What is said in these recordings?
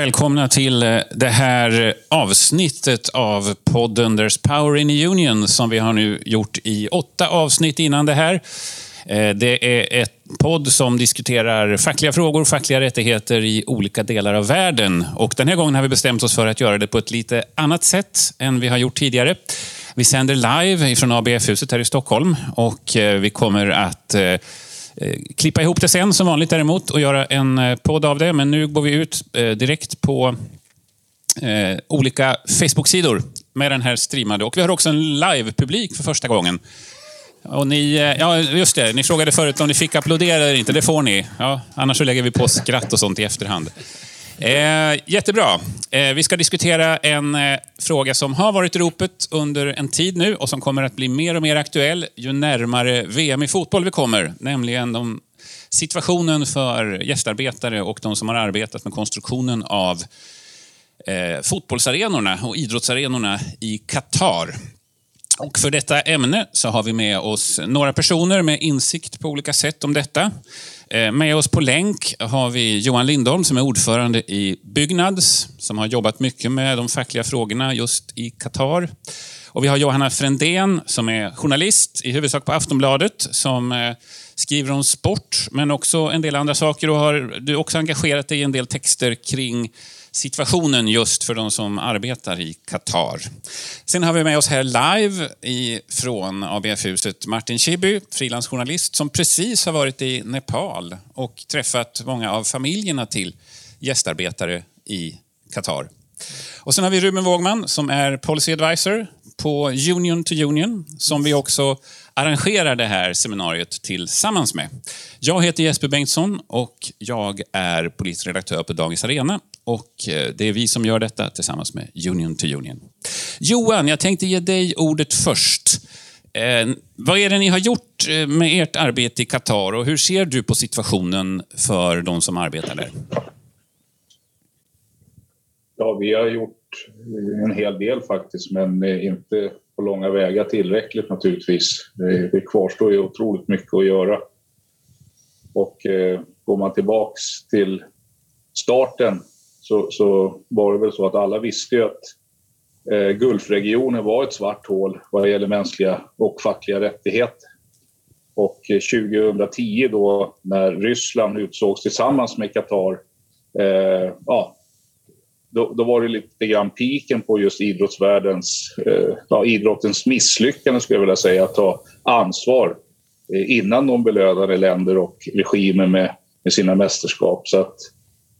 Välkomna till eh, det här avsnittet av podden There's Power in the Union som vi har nu gjort i åtta avsnitt innan det här. Eh, det är ett podd som diskuterar fackliga frågor, fackliga rättigheter i olika delar av världen. Och den här gången har vi bestämt oss för att göra det på ett lite annat sätt än vi har gjort tidigare. Vi sänder live från ABF-huset här i Stockholm och eh, vi kommer att Eh, klippa ihop det sen som vanligt däremot och göra en eh, podd av det. Men nu går vi ut eh, direkt på olika Facebook-sidor med den här streamade. Och vi har också en live-publik för första gången. Och ni, ja, just det. Ni frågade förut om ni fick applådera eller inte. Det får ni. Ja, annars så lägger vi på skratt och sånt i efterhand. Eh, jättebra. Eh, vi ska diskutera en eh, fråga som har varit i ropet under en tid nu och som kommer att bli mer och mer aktuell ju närmare VM i fotboll vi kommer. Nämligen de, situationen för gästarbetare och de som har arbetat med konstruktionen av eh, fotbollsarenorna och idrottsarenorna i Qatar. Och för detta ämne så har vi med oss några personer med insikt på olika sätt om detta. Eh, med oss på länk har vi Johan Lindholm som är ordförande i Byggnads, som har jobbat mycket med de fackliga frågorna just i Qatar. Och vi har Johanna Frändén som är journalist, i huvudsak på Aftonbladet, som eh, skriver om sport, men också en del andra saker. Och har du också engagerat dig i en del texter kring situationen just för de som arbetar i Qatar. Sen har vi med oss här live från ABF-huset Martin Schibbye, frilansjournalist som precis har varit i Nepal och träffat många av familjerna till gästarbetare i Qatar. Och sen har vi Ruben Wågman som är policy advisor på Union to Union, som vi också arrangerar det här seminariet tillsammans med. Jag heter Jesper Bengtsson och jag är politisk redaktör på Dagens Arena och eh, det är vi som gör detta tillsammans med Union to Union. Johan, jag tänkte ge dig ordet först. Eh, vad är det ni har gjort eh, med ert arbete i Qatar och hur ser du på situationen för de som arbetar där? Ja, vi har gjort en hel del faktiskt, men eh, inte på långa vägar tillräckligt naturligtvis. Det kvarstår ju otroligt mycket att göra. Och eh, går man tillbaks till starten så, så var det väl så att alla visste ju att eh, Gulfregionen var ett svart hål vad gäller mänskliga och fackliga rättigheter. Och eh, 2010 då när Ryssland utsågs tillsammans med Qatar, eh, ja, då, då, var det lite grann piken på just idrottsvärldens, eh, ja, idrottens misslyckande skulle jag vilja säga, att ta ansvar eh, innan de belönade länder och regimer med, med sina mästerskap. Så att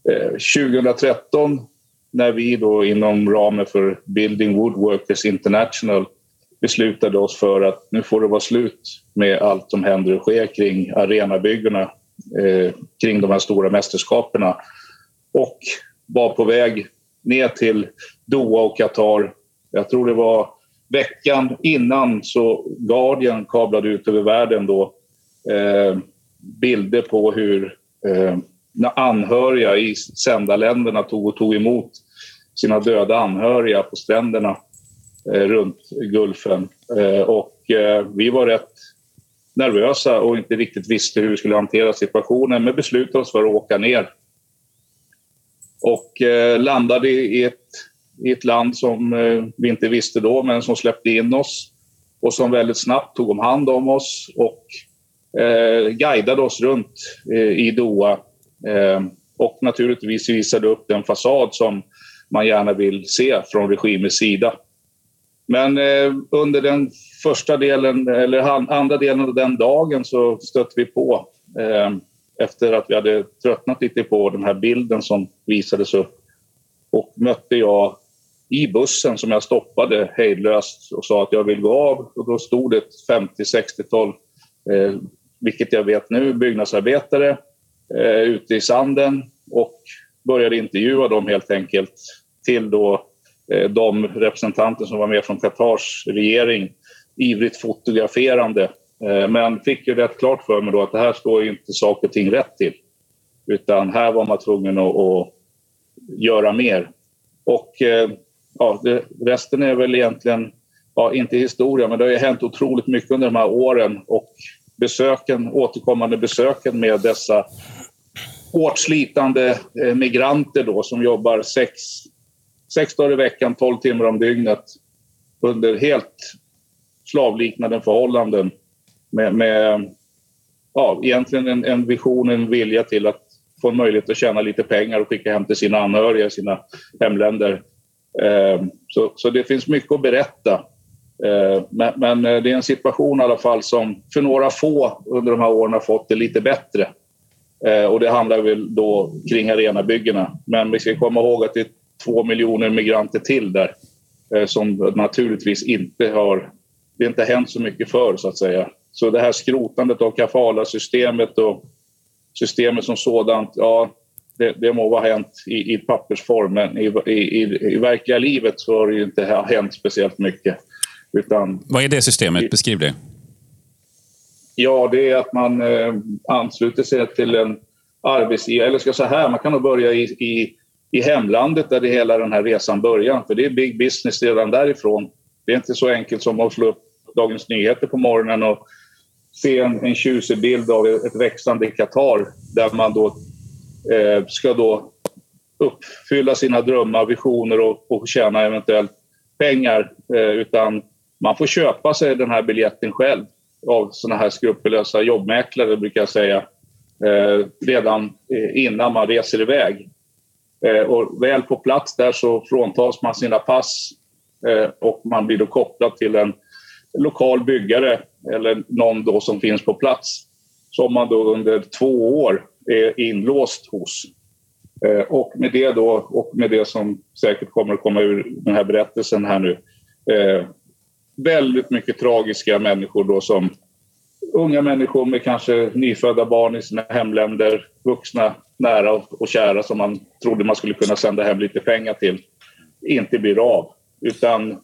eh, 2013 när vi då inom ramen för Building Woodworkers International beslutade oss för att nu får det vara slut med allt som händer och sker kring arenabyggena eh, kring de här stora mästerskaperna och var på väg ner till Doha och Qatar. Jag tror det var veckan innan så Guardian kablade ut över världen då eh, bilder på hur eh, anhöriga i sändarländerna tog och tog emot sina döda anhöriga på stränderna eh, runt Gulfen. Eh, och eh, vi var rätt nervösa och inte riktigt visste hur vi skulle hantera situationen men beslutade oss för att åka ner. Och eh, landade i ett, i ett land som eh, vi inte visste då men som släppte in oss och som väldigt snabbt tog om hand om oss och eh, guidade oss runt eh, i Doha Eh, och naturligtvis visade upp den fasad som man gärna vill se från regimens sida. Men eh, under den första delen, eller andra delen av den dagen så stötte vi på eh, efter att vi hade tröttnat lite på den här bilden som visades upp och mötte jag i bussen som jag stoppade hejdlöst och sa att jag vill gå av. Och då stod det ett 50-60-tal, eh, vilket jag vet nu, byggnadsarbetare eh, ute i sanden och började intervjua dem helt enkelt till då eh, de representanter som var med från Qatars regering, ivrigt fotograferande. Eh, men fick ju rätt klart för mig då att det här står inte saker och ting rätt till. Utan här var man tvungen att, att göra mer. Och eh, ja, det, resten är väl egentligen, ja, inte historia, men det har ju hänt otroligt mycket under de här åren och besöken, återkommande besöken med dessa hårt slitande eh, migranter då som jobbar sex, sex dagar i veckan, tolv timmar om dygnet under helt slavliknande förhållanden med, med ja, egentligen en, en vision, en vilja till att få en möjlighet att tjäna lite pengar och skicka hem till sina anhöriga i sina hemländer. Eh, så, så det finns mycket att berätta. Eh, men, men, eh, det är en situation i alla fall som för några få under de här åren har fått det lite bättre. Eh, och det handlar väl då kring arenabyggena. Men vi ska komma ihåg att det är två miljoner migranter till där eh, som naturligtvis inte har... Det har inte hänt så mycket för så att säga. Så det här skrotandet av kafala-systemet och systemet som sådant, ja, det, det må vara hänt i, i pappersform, men i, i, i, verkliga livet så har det ju inte hänt speciellt mycket. Utan, Vad är det systemet? Beskriv det. Ja, det är att man eh, ansluter sig till en arbetsgivare. Eller ska jag säga här, man kan nog börja i, i, i hemlandet där det hela den här resan börjar. För det är big business redan därifrån. Det är inte så enkelt som att slå upp Dagens Nyheter på morgonen och se en, en tjusig bild av ett växande Qatar där man då eh, ska då uppfylla sina drömmar, visioner och, och tjäna eventuellt pengar. Eh, utan man får köpa sig den här biljetten själv av såna här skrupellösa jobbmäklare, brukar jag säga, eh, redan eh, innan man reser iväg. Eh, och väl på plats där så fråntas man sina pass eh, och man blir då kopplad till en lokal byggare eller någon då som finns på plats som man då under två år är inlåst hos. Eh, och med det då, och med det som säkert kommer att komma ur den här berättelsen här nu, eh, väldigt mycket tragiska människor då som unga människor med kanske nyfödda barn i sina hemländer, vuxna nära och kära som man trodde man skulle kunna sända hem lite pengar till, inte blir av. Utan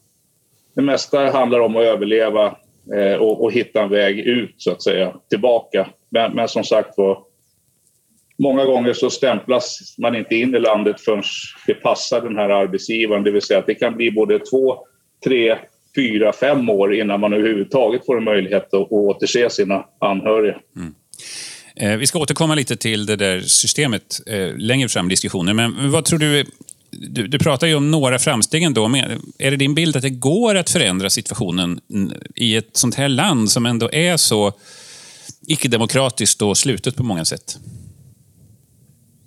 det mesta handlar om att överleva Eh, och, och, hitta en väg ut, så att säga, tillbaka. Men, men som sagt var, många gånger så stämplas man inte in i landet förrän det passar den här arbetsgivaren. Det vill säga att det kan bli både två, tre, fyra, fem år innan man överhuvudtaget får en möjlighet att återse sina anhöriga. Mm. Eh, vi ska återkomma lite till det där systemet eh, längre fram i diskussionen. Men vad tror du du, du pratar ju om några framsteg ändå. Är det din bild att det går att förändra situationen i ett sånt här land som ändå är så icke-demokratiskt och slutet på många sätt?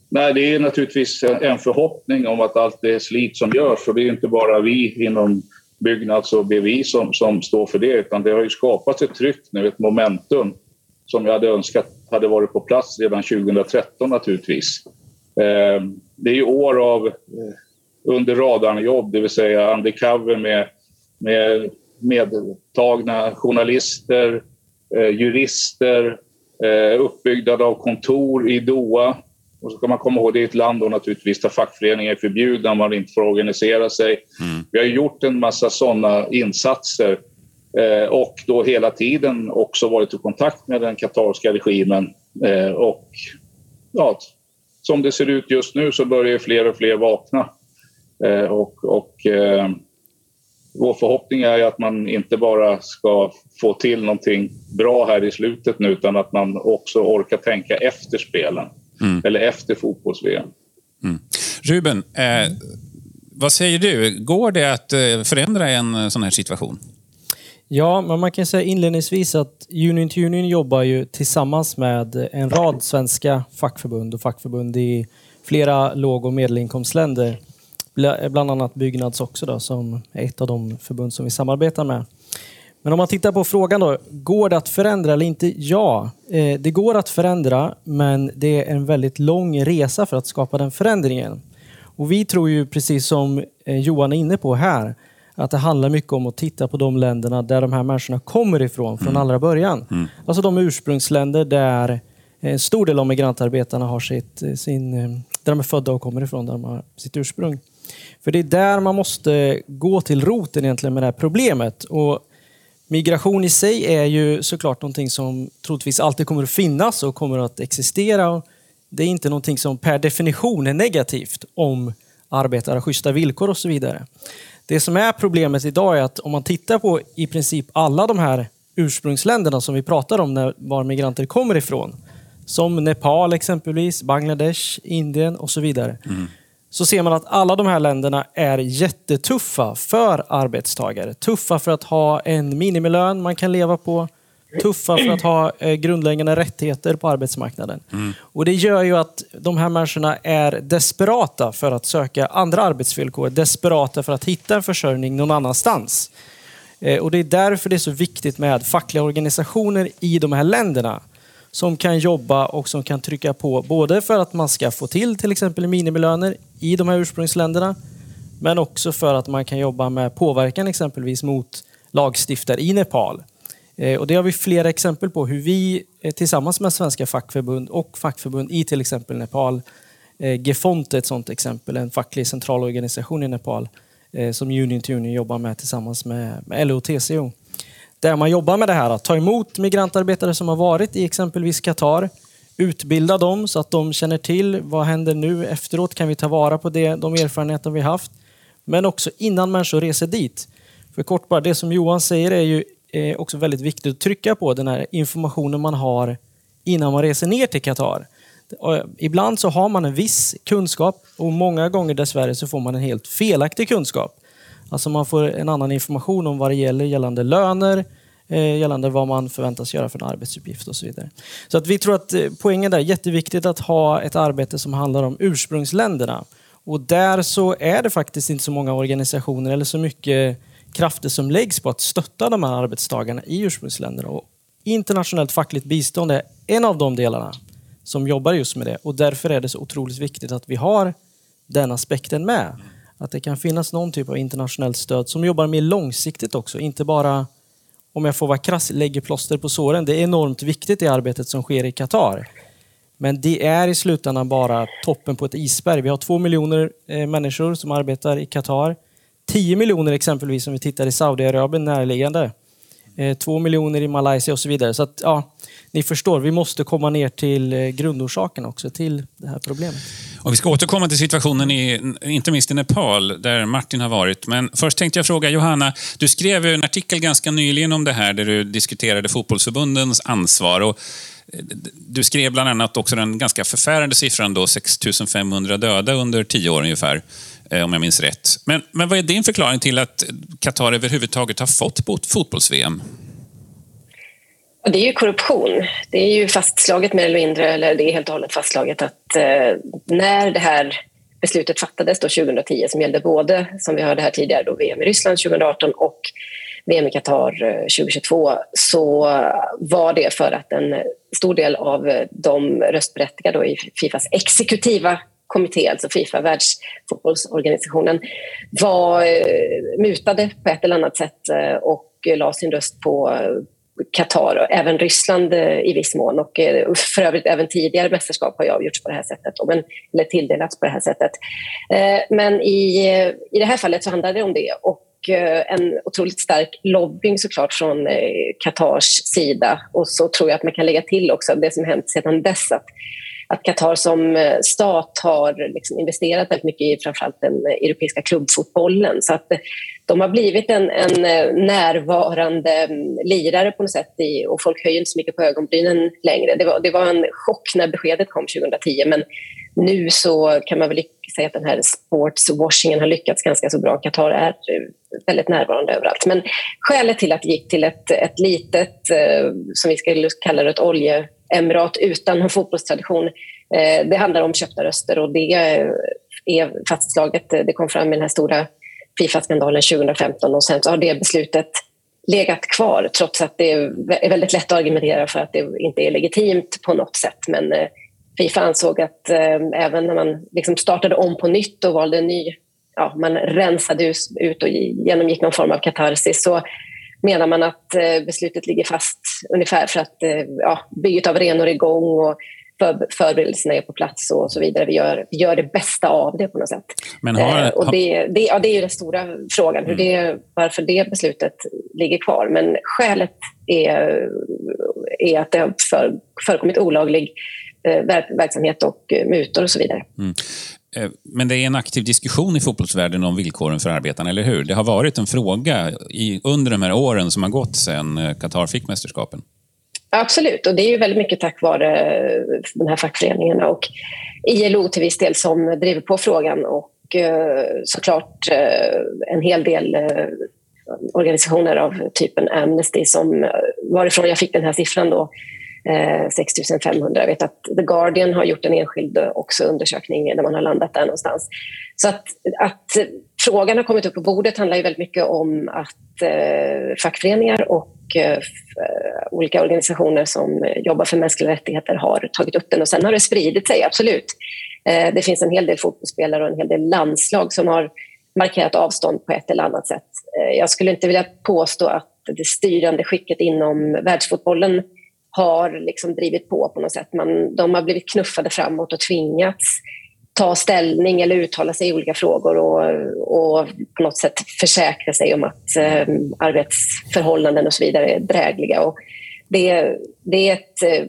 Nej, det är naturligtvis en förhoppning om att allt det slit som görs, och det är inte bara vi inom Byggnads och BVI som, som står för det, utan det har ju skapats ett tryck nu, ett momentum som jag hade önskat hade varit på plats redan 2013 naturligtvis. Eh, det är ju år av eh, under radarn-jobb, det vill säga undercover med, med medtagna journalister, eh, jurister, uppbyggnad av kontor i Doha. Och så kan man komma ihåg, det är ett land då naturligtvis där fackföreningar är förbjudna, man inte får organisera sig. Mm. Vi har gjort en massa sådana insatser och då hela tiden också varit i kontakt med den katarska regimen och ja, som det ser ut just nu så börjar fler och fler vakna. Eh, och, och eh, vår förhoppning är att man inte bara ska få till någonting bra här i slutet nu utan att man också orkar tänka efter spelen. Mm. Eller efter fotbolls-VM. Mm. Ruben, eh, vad säger du? Går det att eh, förändra en sån här situation? Ja, men man kan säga inledningsvis att Union to Union jobbar ju tillsammans med en rad svenska fackförbund och fackförbund i flera låg och medelinkomstländer. Bland annat Byggnads också då, som är ett av de förbund som vi samarbetar med. Men om man tittar på frågan då, går det att förändra eller inte? Ja, eh, det går att förändra, men det är en väldigt lång resa för att skapa den förändringen. Och vi tror ju, precis som eh, Johan är inne på här, att det handlar mycket om att titta på de länderna där de här människorna kommer ifrån från mm. allra början. Mm. Alltså de ursprungsländer där en stor del av migrantarbetarna har sitt, sin, där de är födda och kommer ifrån, där de har sitt ursprung. För det är där man måste gå till roten egentligen med det här problemet. Och migration i sig är ju såklart någonting som troligtvis alltid kommer att finnas och kommer att existera. Det är inte någonting som per definition är negativt om arbetare har schyssta villkor och så vidare. Det som är problemet idag är att om man tittar på i princip alla de här ursprungsländerna som vi pratar om, när, var migranter kommer ifrån, som Nepal exempelvis, Bangladesh, Indien och så vidare. Mm. Så ser man att alla de här länderna är jättetuffa för arbetstagare. Tuffa för att ha en minimilön man kan leva på. Tuffa för att ha eh, grundläggande rättigheter på arbetsmarknaden. Mm. Och Det gör ju att de här människorna är desperata för att söka andra arbetsvillkor. Desperata för att hitta en försörjning någon annanstans. Eh, och Det är därför det är så viktigt med fackliga organisationer i de här länderna som kan jobba och som kan trycka på både för att man ska få till till exempel minimilöner i de här ursprungsländerna, men också för att man kan jobba med påverkan exempelvis mot lagstiftare i Nepal. Eh, och det har vi flera exempel på hur vi eh, tillsammans med svenska fackförbund och fackförbund i till exempel Nepal, eh, Gefont är ett sådant exempel, en facklig centralorganisation i Nepal som Union to Union jobbar med tillsammans med LO och TCO där man jobbar med det här. Att ta emot migrantarbetare som har varit i exempelvis Qatar, utbilda dem så att de känner till vad händer nu efteråt. Kan vi ta vara på det, de erfarenheter vi haft? Men också innan människor reser dit. För kort bara, det som Johan säger är ju Eh, också väldigt viktigt att trycka på, den här informationen man har innan man reser ner till Qatar. Eh, ibland så har man en viss kunskap och många gånger dessvärre så får man en helt felaktig kunskap. Alltså man får en annan information om vad det gäller gällande löner, eh, gällande vad man förväntas göra för en arbetsuppgift och så vidare. Så att vi tror att poängen där är jätteviktigt att ha ett arbete som handlar om ursprungsländerna. Och där så är det faktiskt inte så många organisationer eller så mycket krafter som läggs på att stötta de här arbetstagarna i ursprungsländerna. Och internationellt fackligt bistånd är en av de delarna som jobbar just med det. Och därför är det så otroligt viktigt att vi har den aspekten med. Att det kan finnas någon typ av internationellt stöd som jobbar mer långsiktigt också. Inte bara, om jag får vara krass, lägger plåster på såren. Det är enormt viktigt i arbetet som sker i Qatar. Men det är i slutändan bara toppen på ett isberg. Vi har två miljoner eh, människor som arbetar i Qatar. 10 miljoner exempelvis om vi tittar i Saudiarabien närliggande. Eh, 2 miljoner i Malaysia och så vidare. Så att, ja, ni förstår, vi måste komma ner till eh, grundorsaken också till det här problemet. Och vi ska återkomma till situationen, i, inte minst i Nepal, där Martin har varit. Men först tänkte jag fråga Johanna, du skrev en artikel ganska nyligen om det här, där du diskuterade fotbollsförbundens ansvar. Och eh, du skrev bland annat också den ganska förfärande siffran då, 6 500 döda under tio år ungefär, Eh, om jag minns rätt. Men, men vad är din förklaring till att Qatar överhuvudtaget har fått fotbolls-VM? Och det är ju korruption. Det är ju fastslaget mer eller mindre, eller det är helt och hållet fastslaget att eh, när det här beslutet fattades då 2010 som gällde både, som vi hörde här tidigare, då VM i Ryssland 2018 och VM i Qatar eh, 2022 så var det för att en stor del av de röstberättigade i Fifas exekutiva kommitté, alltså Fifa, världsfotbollsorganisationen, var eh, mutade på ett eller annat sätt eh, och la sin röst på eh, Qatar och även Ryssland i viss mån. Och för övrigt även tidigare mästerskap har avgjorts på det här sättet, men, eller tilldelats på det här sättet. Men i, i det här fallet så handlade det om det. Och en otroligt stark lobbying såklart från Qatars sida. Och så tror jag att man kan lägga till också det som hänt sedan dess. Att, att Qatar som eh, stat har liksom investerat väldigt mycket i framförallt den eh, europeiska klubbfotbollen. Så att eh, de har blivit en, en närvarande mm, lirare på något sätt i, och folk höjer inte så mycket på ögonbrynen längre. Det var, det var en chock när beskedet kom 2010 men nu så kan man väl säga att den här sportswashingen har lyckats ganska så bra. Qatar är väldigt närvarande överallt. Men skälet till att det gick till ett, ett litet, som vi skulle kalla det, ett olje emirat utan någon fotbollstradition, eh, det handlar om köpta röster och det är fastslaget. Det kom fram i den här stora Fifa-skandalen 2015 och sen så har det beslutet legat kvar trots att det är väldigt lätt att argumentera för att det inte är legitimt på något sätt. Men eh, Fifa ansåg att eh, även när man liksom startade om på nytt och valde en ny, ja, man rensade ut och genomgick någon form av katarsis så menar man att eh, beslutet ligger fast ungefär för att ja, bygget av renor är igång och för, förberedelserna är på plats och så vidare. Vi gör, vi gör det bästa av det på något sätt. Men har, eh, och det, det, ja, det är ju den stora frågan, hur mm. det, varför det beslutet ligger kvar. Men skälet är, är att det har för, förekommit olaglig eh, verksamhet och eh, mutor och så vidare. Mm. Eh, men det är en aktiv diskussion i fotbollsvärlden om villkoren för arbetarna, eller hur? Det har varit en fråga i, under de här åren som har gått sedan eh, Qatar fick mästerskapen. Absolut, och det är ju väldigt mycket tack vare eh, de här fackföreningarna och ILO till viss del som driver på frågan och såklart en hel del organisationer av typen Amnesty som varifrån jag fick den här siffran då, Eh, 6500. Jag vet att The Guardian har gjort en enskild eh, också undersökning där man har landat där någonstans. Så att, att frågan har kommit upp på bordet handlar ju väldigt mycket om att eh, fackföreningar och eh, eh, olika organisationer som jobbar för mänskliga rättigheter har tagit upp den och sen har det spridit sig, absolut. Eh, det finns en hel del fotbollsspelare och en hel del landslag som har markerat avstånd på ett eller annat sätt. Eh, jag skulle inte vilja påstå att det styrande skicket inom världsfotbollen har liksom drivit på på något sätt. Man, de har blivit knuffade framåt och tvingats ta ställning eller uttala sig i olika frågor och, och på något sätt försäkra sig om att eh, arbetsförhållanden och så vidare är drägliga. Och det, det är ett eh,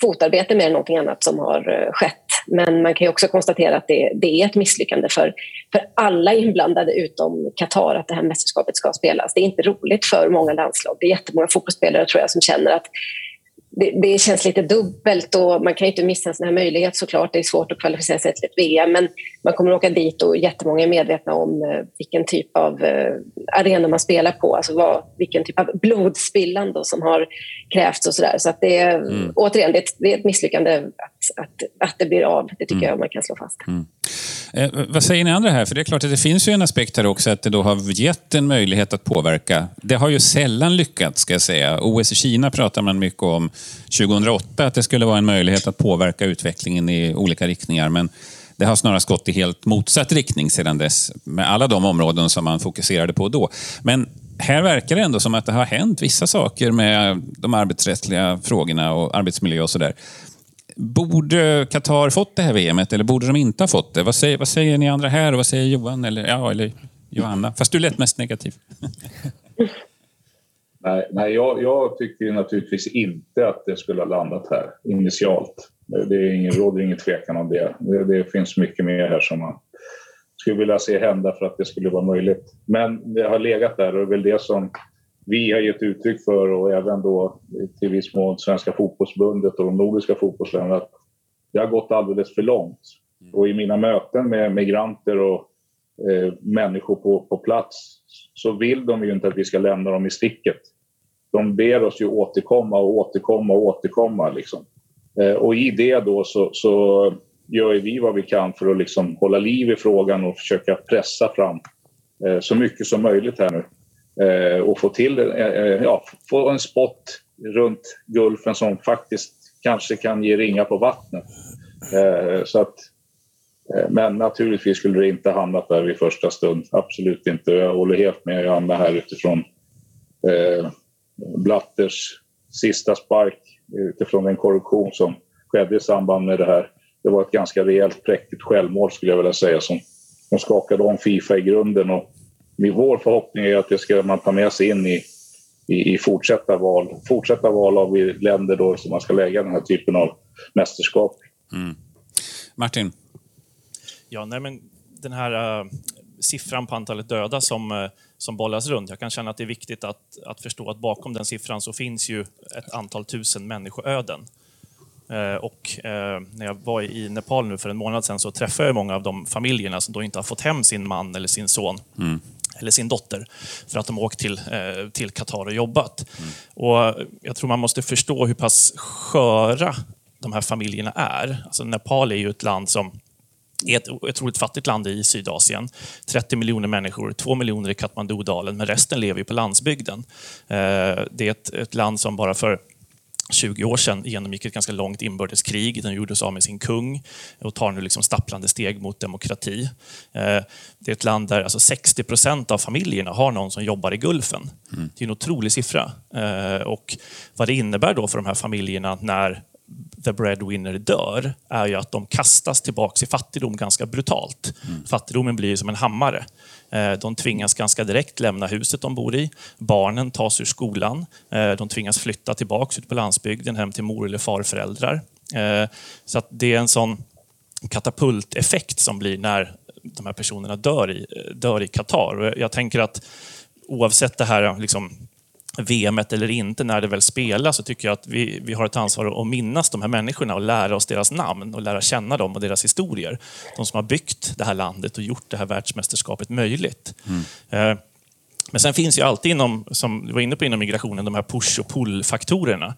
fotarbete mer än någonting annat som har eh, skett. Men man kan också konstatera att det, det, är ett misslyckande för, för alla inblandade utom Qatar att det här mästerskapet ska spelas. Det är inte roligt för många landslag. Det är jättemånga fotbollsspelare tror jag som känner att det, det, känns lite dubbelt och man kan inte missa en sån här möjlighet såklart. Det är svårt att kvalificera sig till ett VM men man kommer åka dit och jättemånga är medvetna om eh, vilken typ av eh, arena man spelar på. Alltså vad, vilken typ av blodspillan som har krävts och sådär. Så att det är, mm. återigen, det är, ett, det är ett misslyckande att, att, det blir av. Det tycker mm. jag man kan slå fast. Mm. Eh, vad säger ni andra här? För det är klart att det finns ju en aspekt här också att det då har gett en möjlighet att påverka. Det har ju sällan lyckats, ska jag säga. OS i Kina pratar man mycket om 2008, att det skulle vara en möjlighet att påverka utvecklingen i olika riktningar. Men det har snarast gått i helt motsatt riktning sedan dess, med alla de områden som man fokuserade på då. Men här verkar det ändå som att det har hänt vissa saker med de arbetsrättsliga frågorna och arbetsmiljö och sådär. Borde Qatar fått det här VMet eller borde de inte ha fått det? Vad säger, vad säger ni andra här och vad säger Johan eller, ja, eller Johanna? Fast du lät mest negativ. nej, nej jag, jag tycker naturligtvis inte att det skulle ha landat här initialt. Det är ingen, råder ingen tvekan om det. det. det. finns mycket mer här som man skulle vilja se hända för att det skulle vara möjligt. Men det har legat där och det är väl det som vi har gett uttryck för och även då till viss mån Svenska fotbollsbundet och de nordiska fotbollsländerna att det har gått alldeles för långt. Mm. Och i mina möten med migranter och eh, människor på, på plats så vill de ju inte att vi ska lämna dem i sticket. De ber oss ju återkomma och återkomma och återkomma. Liksom. Eh, och i det då så, så gör vi vad vi kan för att liksom hålla liv i frågan och försöka pressa fram eh, så mycket som möjligt här nu. Eh, och få till eh, eh, ja, få en spot runt Gulfen som faktiskt kanske kan ge ringa på vattnet. Eh, så att, eh, men naturligtvis skulle det inte hamnat där vid första stund. Absolut inte. Jag håller helt med Anna här utifrån eh, Blatters sista spark utifrån den korruption som skedde i samband med det här. Det var ett ganska rejält präktigt självmål skulle jag vilja säga som, som skakade om Fifa i grunden och vår förhoppning är att det ska man ta med sig in i, i, i fortsatta, val, fortsatta val av länder då som man ska lägga den här typen av mästerskap. Mm. Martin? Ja, nej men den här uh, siffran på antalet döda som, uh, som bollas runt. Jag kan känna att det är viktigt att, att förstå att bakom den siffran så finns ju ett antal tusen människoöden. Uh, och när jag var i Nepal nu för en månad sedan så träffade jag många av de familjerna som då inte har fått hem sin man eller sin son. Mm eller sin dotter för att de åkt till, eh, till Qatar och jobbat. Mm. Och jag tror man måste förstå hur pass sköra de här familjerna är. Alltså Nepal är ju ett land som är ett otroligt fattigt land i Sydasien. 30 miljoner människor, 2 miljoner i Katmandu-dalen, men resten lever ju på landsbygden. Eh, det är ett, ett land som bara för 20 år sedan genomgick ett ganska långt inbördeskrig. Den gjorde sig av med sin kung och tar nu liksom stapplande steg mot demokrati. Eh, det är ett land där alltså 60 procent av familjerna har någon som jobbar i Gulfen. Mm. Det är en otrolig siffra. Eh, och vad det innebär då för de här familjerna när the breadwinner dör är ju att de kastas tillbaka i fattigdom ganska brutalt. Mm. Fattigdomen blir som en hammare. Eh, de tvingas ganska direkt lämna huset de bor i. Barnen tas ur skolan. Eh, de tvingas flytta tillbaka ut på landsbygden hem till mor eller farföräldrar. Eh, så att det är en sån katapulteffekt som blir när de här personerna dör i, dör i Qatar. Jag tänker att oavsett det här liksom, VM eller inte, när det väl spelas, så tycker jag att vi, vi har ett ansvar att minnas de här människorna och lära oss deras namn och lära känna dem och deras historier. De som har byggt det här landet och gjort det här världsmästerskapet möjligt. Mm. Men sen finns ju alltid, inom, som du var inne på inom migrationen, de här push och pull-faktorerna.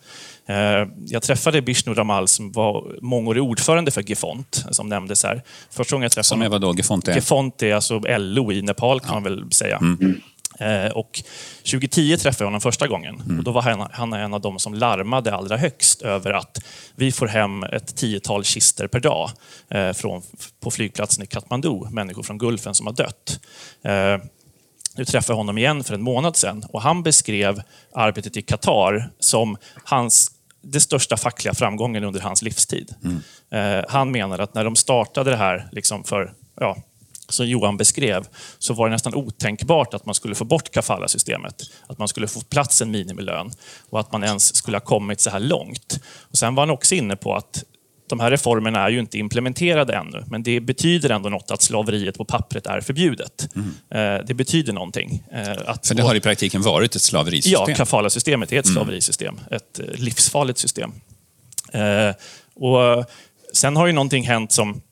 Eh, jag träffade Bishnu Ramal som var mångårig ordförande för Gefont, som nämndes här. Första gången jag träffade som är vadå, Gefont är? Gefont är alltså LO i Nepal kan ja. man väl säga. Mm. Eh, och 2010 träffade jag honom första gången. Mm. Och då var han, han en av de som larmade allra högst över att vi får hem ett tiotal kister per dag eh, från, på flygplatsen i Kathmandu, människor från Gulfen som har dött. Nu träffade jag honom igen för en månad sedan och han beskrev arbetet i Qatar som hans, det största fackliga framgången under hans livstid. Mm. Eh, han menar att när de startade det här liksom för, ja, som Johan beskrev, så var det nästan otänkbart att man skulle få bort kafala-systemet. Att man skulle få plats en minimilön och att man ens skulle ha kommit så här långt. Och sen var han också inne på att de här reformerna är ju inte implementerade ännu, men det betyder ändå något att slaveriet på pappret är förbjudet. Mm. Det betyder någonting. Eh, att För det har i praktiken varit ett slaverisystem? Ja, kafala-systemet är ett mm. slaverisystem. Ett eh, livsfarligt system. Och sen har ju någonting hänt som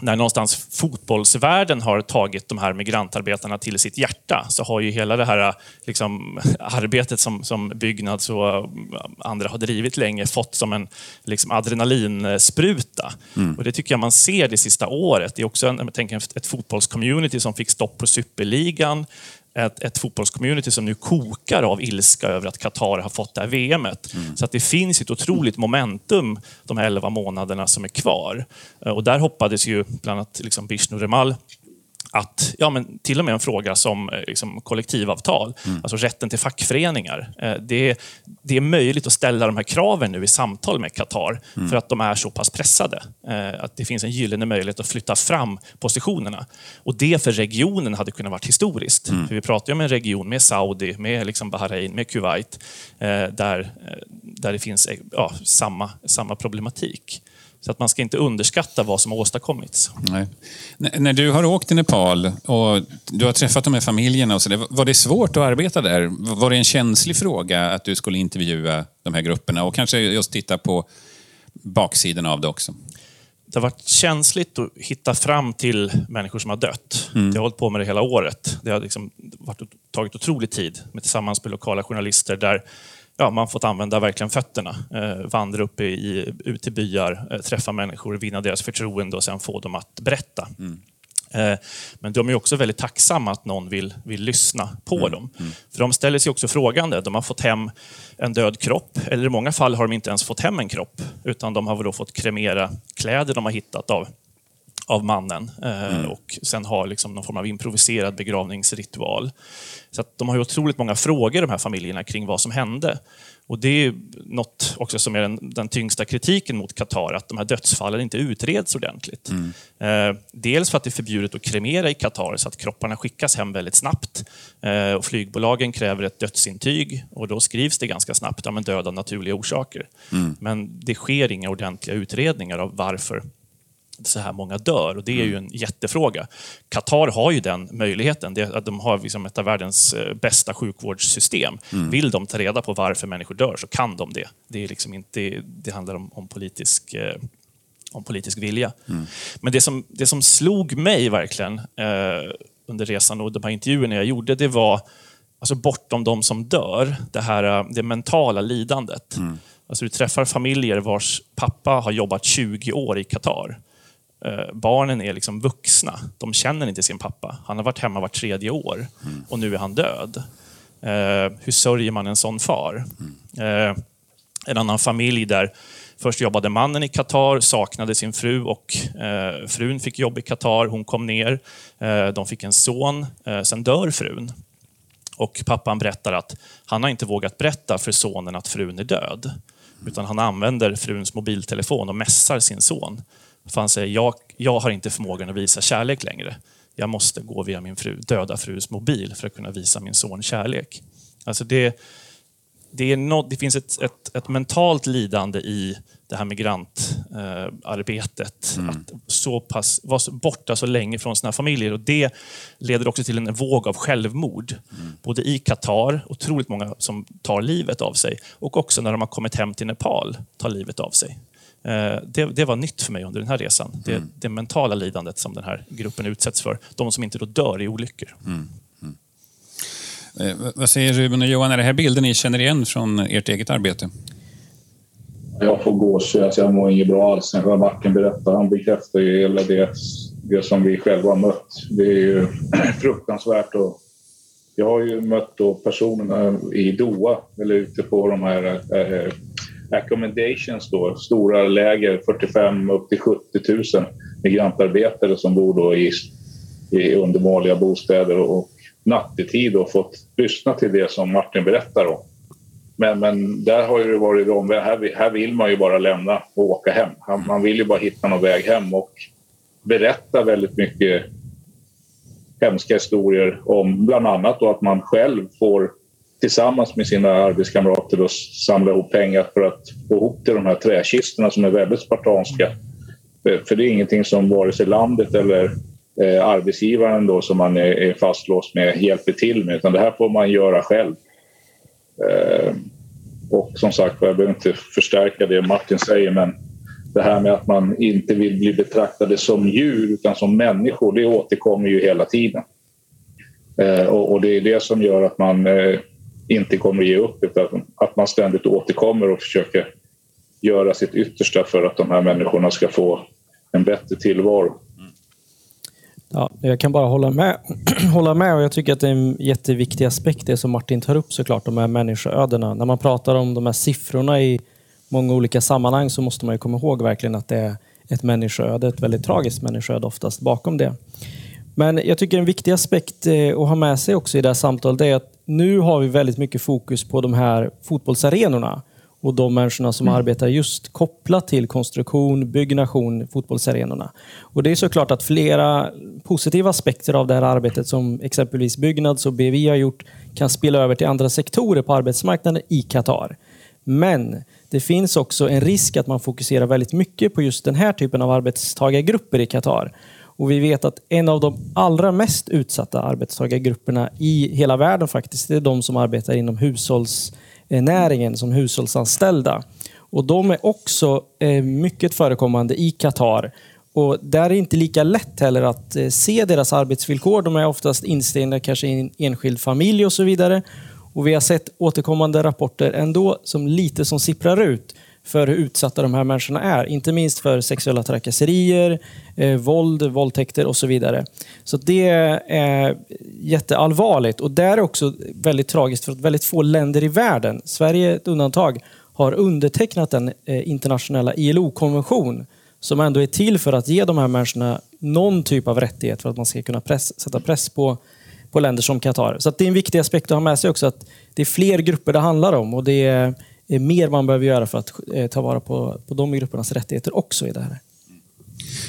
när någonstans fotbollsvärlden har tagit de här migrantarbetarna till sitt hjärta så har ju hela det här liksom, arbetet som, som Byggnads och andra har drivit länge fått som en liksom, adrenalinspruta. Mm. Och det tycker jag man ser det sista året. Det är också en, jag tänker, ett fotbollscommunity som fick stopp på superligan ett, ett fotbollscommunity som nu kokar av ilska över att Qatar har fått det här VMet. Mm. Så att det finns ett otroligt momentum de här 11 månaderna som är kvar. Eh, och där hoppades ju bland annat liksom Bishnu Remal att ja, men till och med en fråga som eh, liksom, kollektivavtal, mm. alltså rätten till fackföreningar. Eh, det, det är möjligt att ställa de här kraven nu i samtal med Qatar mm. för att de är så pass pressade. Eh, att det finns en gyllene möjlighet att flytta fram positionerna. Och det för regionen hade kunnat vara historiskt. Mm. För vi pratar ju om en region med Saudi, med liksom Bahrain, med Kuwait, där, där det finns ja, samma, samma problematik. Så att man ska inte underskatta vad som har åstadkommits. Nej. när du har åkt till Nepal och du har träffat de här familjerna, och så där, var det svårt att arbeta där? Var det en känslig fråga att du skulle intervjua de här grupperna och kanske just titta på baksidan av det också? Det har varit känsligt att hitta fram till människor som har dött. Mm. Jag har hållit på med det hela året. Det har liksom varit, tagit otrolig tid med tillsammans med lokala journalister där ja, man fått använda verkligen fötterna. Eh, vandra upp i, ut till byar, eh, träffa människor, vinna deras förtroende och sen få dem att berätta. Mm. Eh, men de är också väldigt tacksamma att någon vill, vill lyssna på mm. dem. Mm. För de ställer sig också frågande. De har fått hem en död kropp, eller i många fall har de inte ens fått hem en kropp, utan de har då fått kremera kläder de har hittat av av mannen eh, mm. och sen har liksom någon form av improviserad begravningsritual. Så de har ju otroligt många frågor, de här familjerna, kring vad som hände. Och Det är något också som är den, den tyngsta kritiken mot Qatar, att de här dödsfallen inte utreds ordentligt. Mm. Eh, dels för att det är förbjudet att kremera i Qatar, så att kropparna skickas hem väldigt snabbt. Eh, och flygbolagen kräver ett dödsintyg och då skrivs det ganska snabbt, ja, död av naturliga orsaker. Mm. Men det sker inga ordentliga utredningar av varför så här många dör. Och Det är ju mm. en jättefråga. Qatar har ju den möjligheten. De har liksom ett av världens eh, bästa sjukvårdssystem. Mm. Vill de ta reda på varför människor dör så kan de det. Det, är liksom inte, det handlar om, om politisk eh, om politisk vilja. Mm. Men det som, det som slog mig verkligen eh, under resan och de här intervjuerna jag gjorde, det var alltså bortom de som dör, det här eh, det mentala lidandet. Mm. Alltså du träffar familjer vars pappa har jobbat 20 år i Qatar. Eh, barnen är liksom vuxna. De känner inte sin pappa. Han har varit hemma vart tredje år mm. och nu är han död. Eh, hur sörjer man en sån far? Mm. Eh, en annan familj där först jobbade mannen i Qatar, saknade sin fru och frun fick jobb i Qatar. Hon kom ner. De fick en son. Sen dör frun. Och pappan berättar att han har inte vågat berätta för sonen att frun är död. Utan han använder fruns mobiltelefon och mässar sin son. För han säger, jag, jag har inte förmågan att visa kärlek längre. Jag måste gå via min fru, döda frus mobil för att kunna visa min son kärlek. Alltså det, det, no, det finns ett, ett, ett, mentalt lidande i det här migrantarbetet. Eh, mm. Att så pass, vara borta så länge från sina familjer. Och Det leder också till en våg av självmord. Mm. Både i Qatar, otroligt många som tar livet av sig, och också när de har kommit hem till Nepal, tar livet av sig. Eh, det, det, var nytt för mig under den här resan. Det, mm. det mentala lidandet som den här gruppen utsätts för. De som inte då dör i olyckor. Mm. Eh, vad säger Ruben och Johan, är det här bilden ni känner igen från ert eget arbete? Jag får gåshud, alltså jag mår inget bra alls. När Martin berättar, han bekräftar ju hela det, det som vi själva har mött. Det är ju fruktansvärt. Och jag har ju mött då personerna i Doha, eller ute på de här äh, accommodations, då, stora läger, 45 upp till 70 000 migrantarbetare som bor då i, i undermåliga bostäder och nattetid och fått lyssna till det som Martin berättar om. Men, men där har det varit omvänt. Här, här vill man ju bara lämna och åka hem. Man vill ju bara hitta någon väg hem och berätta väldigt mycket hemska historier om bland annat då att man själv får tillsammans med sina arbetskamrater och samla ihop pengar för att få ihop till de här träkistorna som är väldigt spartanska. Eh, för det är ingenting som vare sig landet eller eh, arbetsgivaren då som man är, är fastlåst med hjälper till med utan det här får man göra själv. Eh, och som sagt jag behöver inte förstärka det Martin säger men det här med att man inte vill bli betraktade som djur utan som människor det återkommer ju hela tiden. Eh, och, och, det är det som gör att man eh, inte kommer att ge upp utan att man ständigt återkommer och försöker göra sitt yttersta för att de här människorna ska få en bättre tillvaro. Ja, jag kan bara hålla med. hålla med och jag tycker att det är en jätteviktig aspekt det som Martin tar upp såklart, de här människoödena. När man pratar om de här siffrorna i många olika sammanhang så måste man ju komma ihåg verkligen att det är ett människoöde, ett väldigt tragiskt människoöde oftast bakom det. Men jag tycker en viktig aspekt eh, att ha med sig också i det här samtalet är att nu har vi väldigt mycket fokus på de här fotbollsarenorna och de människorna som mm. arbetar just kopplat till konstruktion, byggnation, fotbollsarenorna. Och det är såklart att flera positiva aspekter av det här arbetet som exempelvis Byggnads och BVI har gjort kan spela över till andra sektorer på arbetsmarknaden i Qatar. Men det finns också en risk att man fokuserar väldigt mycket på just den här typen av arbetstagargrupper i Qatar. Och vi vet att en av de allra mest utsatta arbetstagargrupperna i hela världen faktiskt, det är de som arbetar inom hushållsnäringen som hushållsanställda. Och de är också eh, mycket förekommande i Qatar. Och där är det inte lika lätt heller att eh, se deras arbetsvillkor. De är oftast instängda kanske i en enskild familj och så vidare. Och vi har sett återkommande rapporter ändå som lite som sipprar ut för hur utsatta de här människorna är. Inte minst för sexuella trakasserier, eh, våld, våldtäkter och så vidare. Så det är jätteallvarligt och det är också väldigt tragiskt för att väldigt få länder i världen, Sverige är ett undantag, har undertecknat den eh, internationella ILO-konvention som ändå är till för att ge de här människorna någon typ av rättighet för att man ska kunna press, sätta press på, på länder som Qatar. Så det är en viktig aspekt att ha med sig också att det är fler grupper det handlar om och det är mer man behöver göra för att eh, ta vara på, på de gruppernas rättigheter också i det här.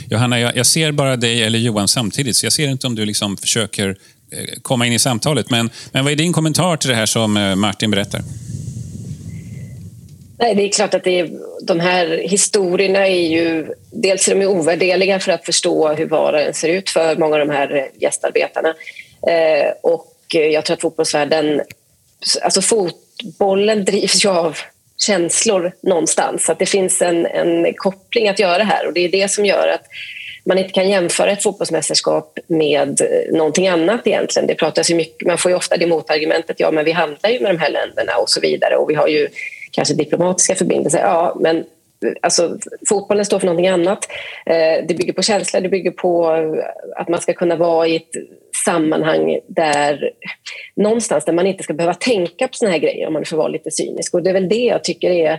Johanna, jag, jag ser bara dig eller Johan samtidigt, så jag ser inte om du liksom försöker eh, komma in i samtalet. Men, men vad är din kommentar till det här som eh, Martin berättar? Nej, det är klart att det är, de här historierna är ju... Dels är de ovärderliga för att förstå hur vardagen ser ut för många av de här gästarbetarna. Eh, och jag tror att fotbollsvärlden... Alltså fot, bollen drivs ju av känslor någonstans. Så att det finns en, en koppling att göra här och det är det som gör att man inte kan jämföra ett fotbollsmästerskap med eh, någonting annat egentligen. Det pratas ju mycket, man får ju ofta det motargumentet, ja men vi handlar ju med de här länderna och så vidare och vi har ju kanske diplomatiska förbindelser. Ja, men Alltså, fotbollen står för någonting annat. Eh, det bygger på känslor, det bygger på eh, att man ska kunna vara i ett sammanhang där någonstans där man inte ska behöva tänka på såna här grejer om man får vara lite cynisk. Och det är väl det jag tycker är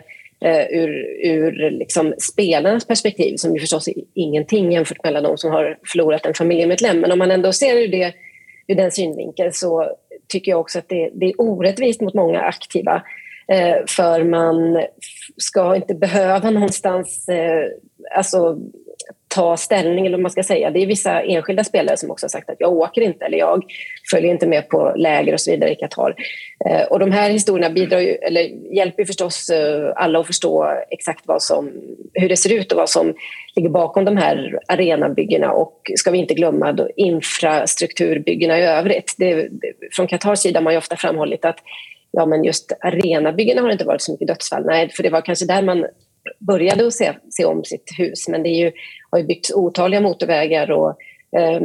eh, ur, ur liksom spelarnas perspektiv som ju förstås är ingenting jämfört med de som har förlorat en familjemedlem. Men om man ändå ser ur, det, ur den synvinkeln så tycker jag också att det, det är orättvist mot många aktiva Eh, för man ska inte behöva någonstans eh, alltså, ta ställning, eller vad man ska säga. Det är vissa enskilda spelare som också har sagt att jag åker inte eller jag följer inte med på läger och så vidare i Qatar. Eh, och de här historierna bidrar ju, eller hjälper förstås eh, alla att förstå exakt vad som, hur det ser ut och vad som ligger bakom de här arenabyggena och ska vi inte glömma då, infrastrukturbyggena i övrigt. Det, från Qatars sida har man ju ofta framhållit att ja, men just arenabyggena har det inte varit så mycket dödsfall. Nej, för det var kanske där man började att se, se om sitt hus. Men det är ju, har ju byggts otaliga motorvägar och eh,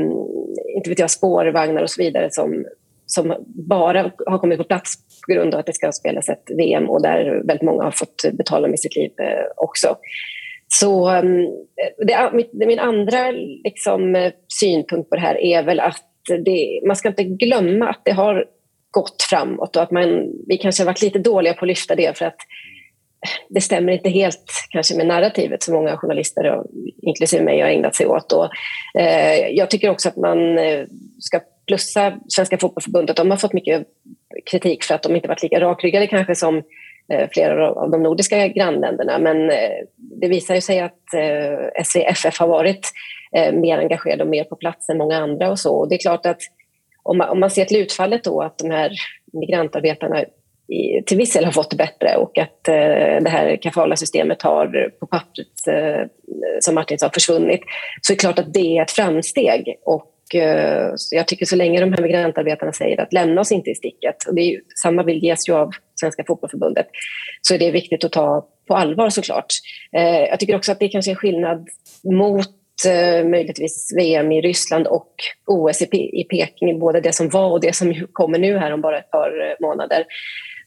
inte vet jag, spårvagnar och så vidare som, som bara har kommit på plats på grund av att det ska spelas ett VM och där väldigt många har fått betala med sitt liv eh, också. Så ehm, det, min andra liksom, synpunkt på det här är väl att det, man ska inte glömma att det har gått framåt och att man, vi kanske har varit lite dåliga på att lyfta det för att det stämmer inte helt kanske med narrativet som många journalister, och, inklusive mig, har ägnat sig åt. Och, eh, jag tycker också att man eh, ska plussa Svenska fotbollförbundet. De har fått mycket kritik för att de inte varit lika rakryggade kanske som eh, flera av de nordiska grannländerna. Men eh, det visar ju sig att eh, SVFF har varit eh, mer engagerade och mer på plats än många andra och så. Och det är klart att om man, om man ser till utfallet då att de här migrantarbetarna i, till viss del har fått det bättre och att eh, det här kafala-systemet har på pappret, eh, som Martin sa, försvunnit så är det klart att det är ett framsteg. Och, eh, jag tycker så länge de här migrantarbetarna säger att lämna oss inte i sticket, och det är ju, samma bild ges ju av Svenska fotbollförbundet, så är det viktigt att ta på allvar såklart. Eh, jag tycker också att det kanske är en skillnad mot Eh, möjligtvis VM i Ryssland och OS i, Peking, både det som var och det som kommer nu här om bara ett par eh, månader.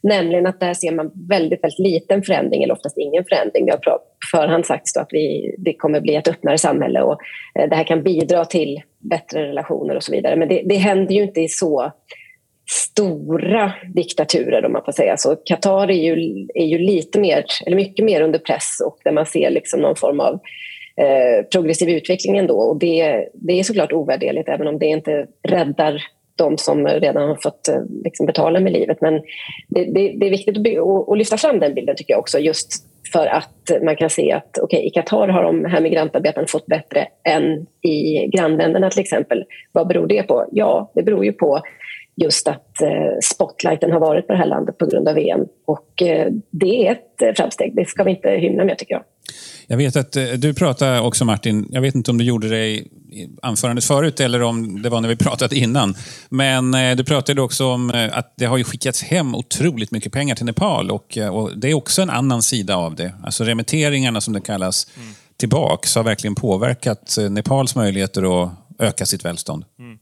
Nämligen att där ser man väldigt, väldigt liten förändring eller oftast ingen förändring. Det har på förhand sagts att vi, det kommer bli ett öppnare samhälle och eh, det här kan bidra till bättre relationer och så vidare. Men det, det händer ju inte i så stora diktaturer om man får säga så. Qatar är ju, är ju lite mer, eller mycket mer under press och där man ser liksom någon form av eh, Eh, progressiv utveckling ändå. Och det, det är såklart ovärderligt även om det inte räddar de som redan har fått eh, liksom, betala med livet. Men det, det, det är viktigt att, att, lyfta fram den bilden tycker jag också just för att man kan se att okay, i Qatar har de här migrantarbetarna fått bättre än i grannländerna till exempel. Vad beror det på? Ja, det beror ju på just att eh, spotlighten har varit på det här landet på grund av VM. Och eh, det är ett eh, framsteg, det ska vi inte hymla med tycker jag. Jag vet att eh, du pratade också Martin, jag vet inte om du gjorde det i anförandet förut eller om det var när vi pratat innan. Men eh, du pratade också om eh, att det har ju skickats hem otroligt mycket pengar till Nepal och, och det är också en annan sida av det. Alltså remitteringarna som det kallas mm. tillbaks har verkligen påverkat Nepals möjligheter att öka sitt välstånd. Mm.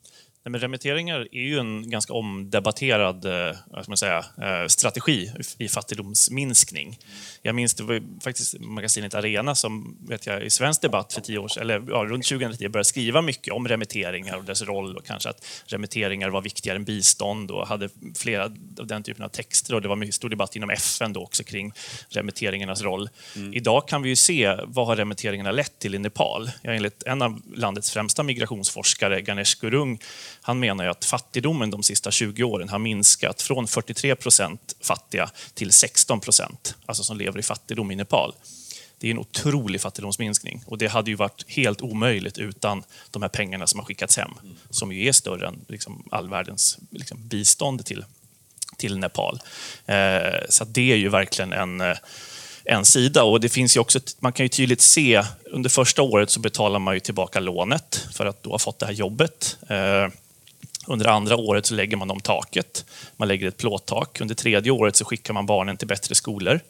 Nej, men remitteringar är ju en ganska omdebatterad eh, ska man säga, eh, strategi i fattigdomsminskning. Jag minns det var faktiskt magasinet Arena som vet jag, i svensk debatt för tio år sedan, eller ja, runt 2010 började skriva mycket om remitteringar och dess roll och kanske att remitteringar var viktigare än bistånd och hade flera av den typen av texter och det var mycket stor debatt inom FN då också kring remitteringarnas roll. Mm. Idag kan vi ju se vad har remitteringarna lett till i Nepal. Ja, enligt en av landets främsta migrationsforskare, Ganesh Gurung, han menar ju att fattigdomen de sista 20 åren har minskat från 43 procent fattiga till 16 procent, alltså som lever i fattigdom i Nepal. Det är en otrolig fattigdomsminskning och det hade ju varit helt omöjligt utan de här pengarna som har skickats hem, som ju är större än liksom all världens liksom, bistånd till, till Nepal. Eh, så det är ju verkligen en eh, en sida. Och det finns ju också, man kan ju tydligt se, under första året så betalar man ju tillbaka lånet för att då ha fått det här jobbet. Eh, under andra året så lägger man om taket. Man lägger ett plåttak. Under tredje året så skickar man barnen till bättre skolor.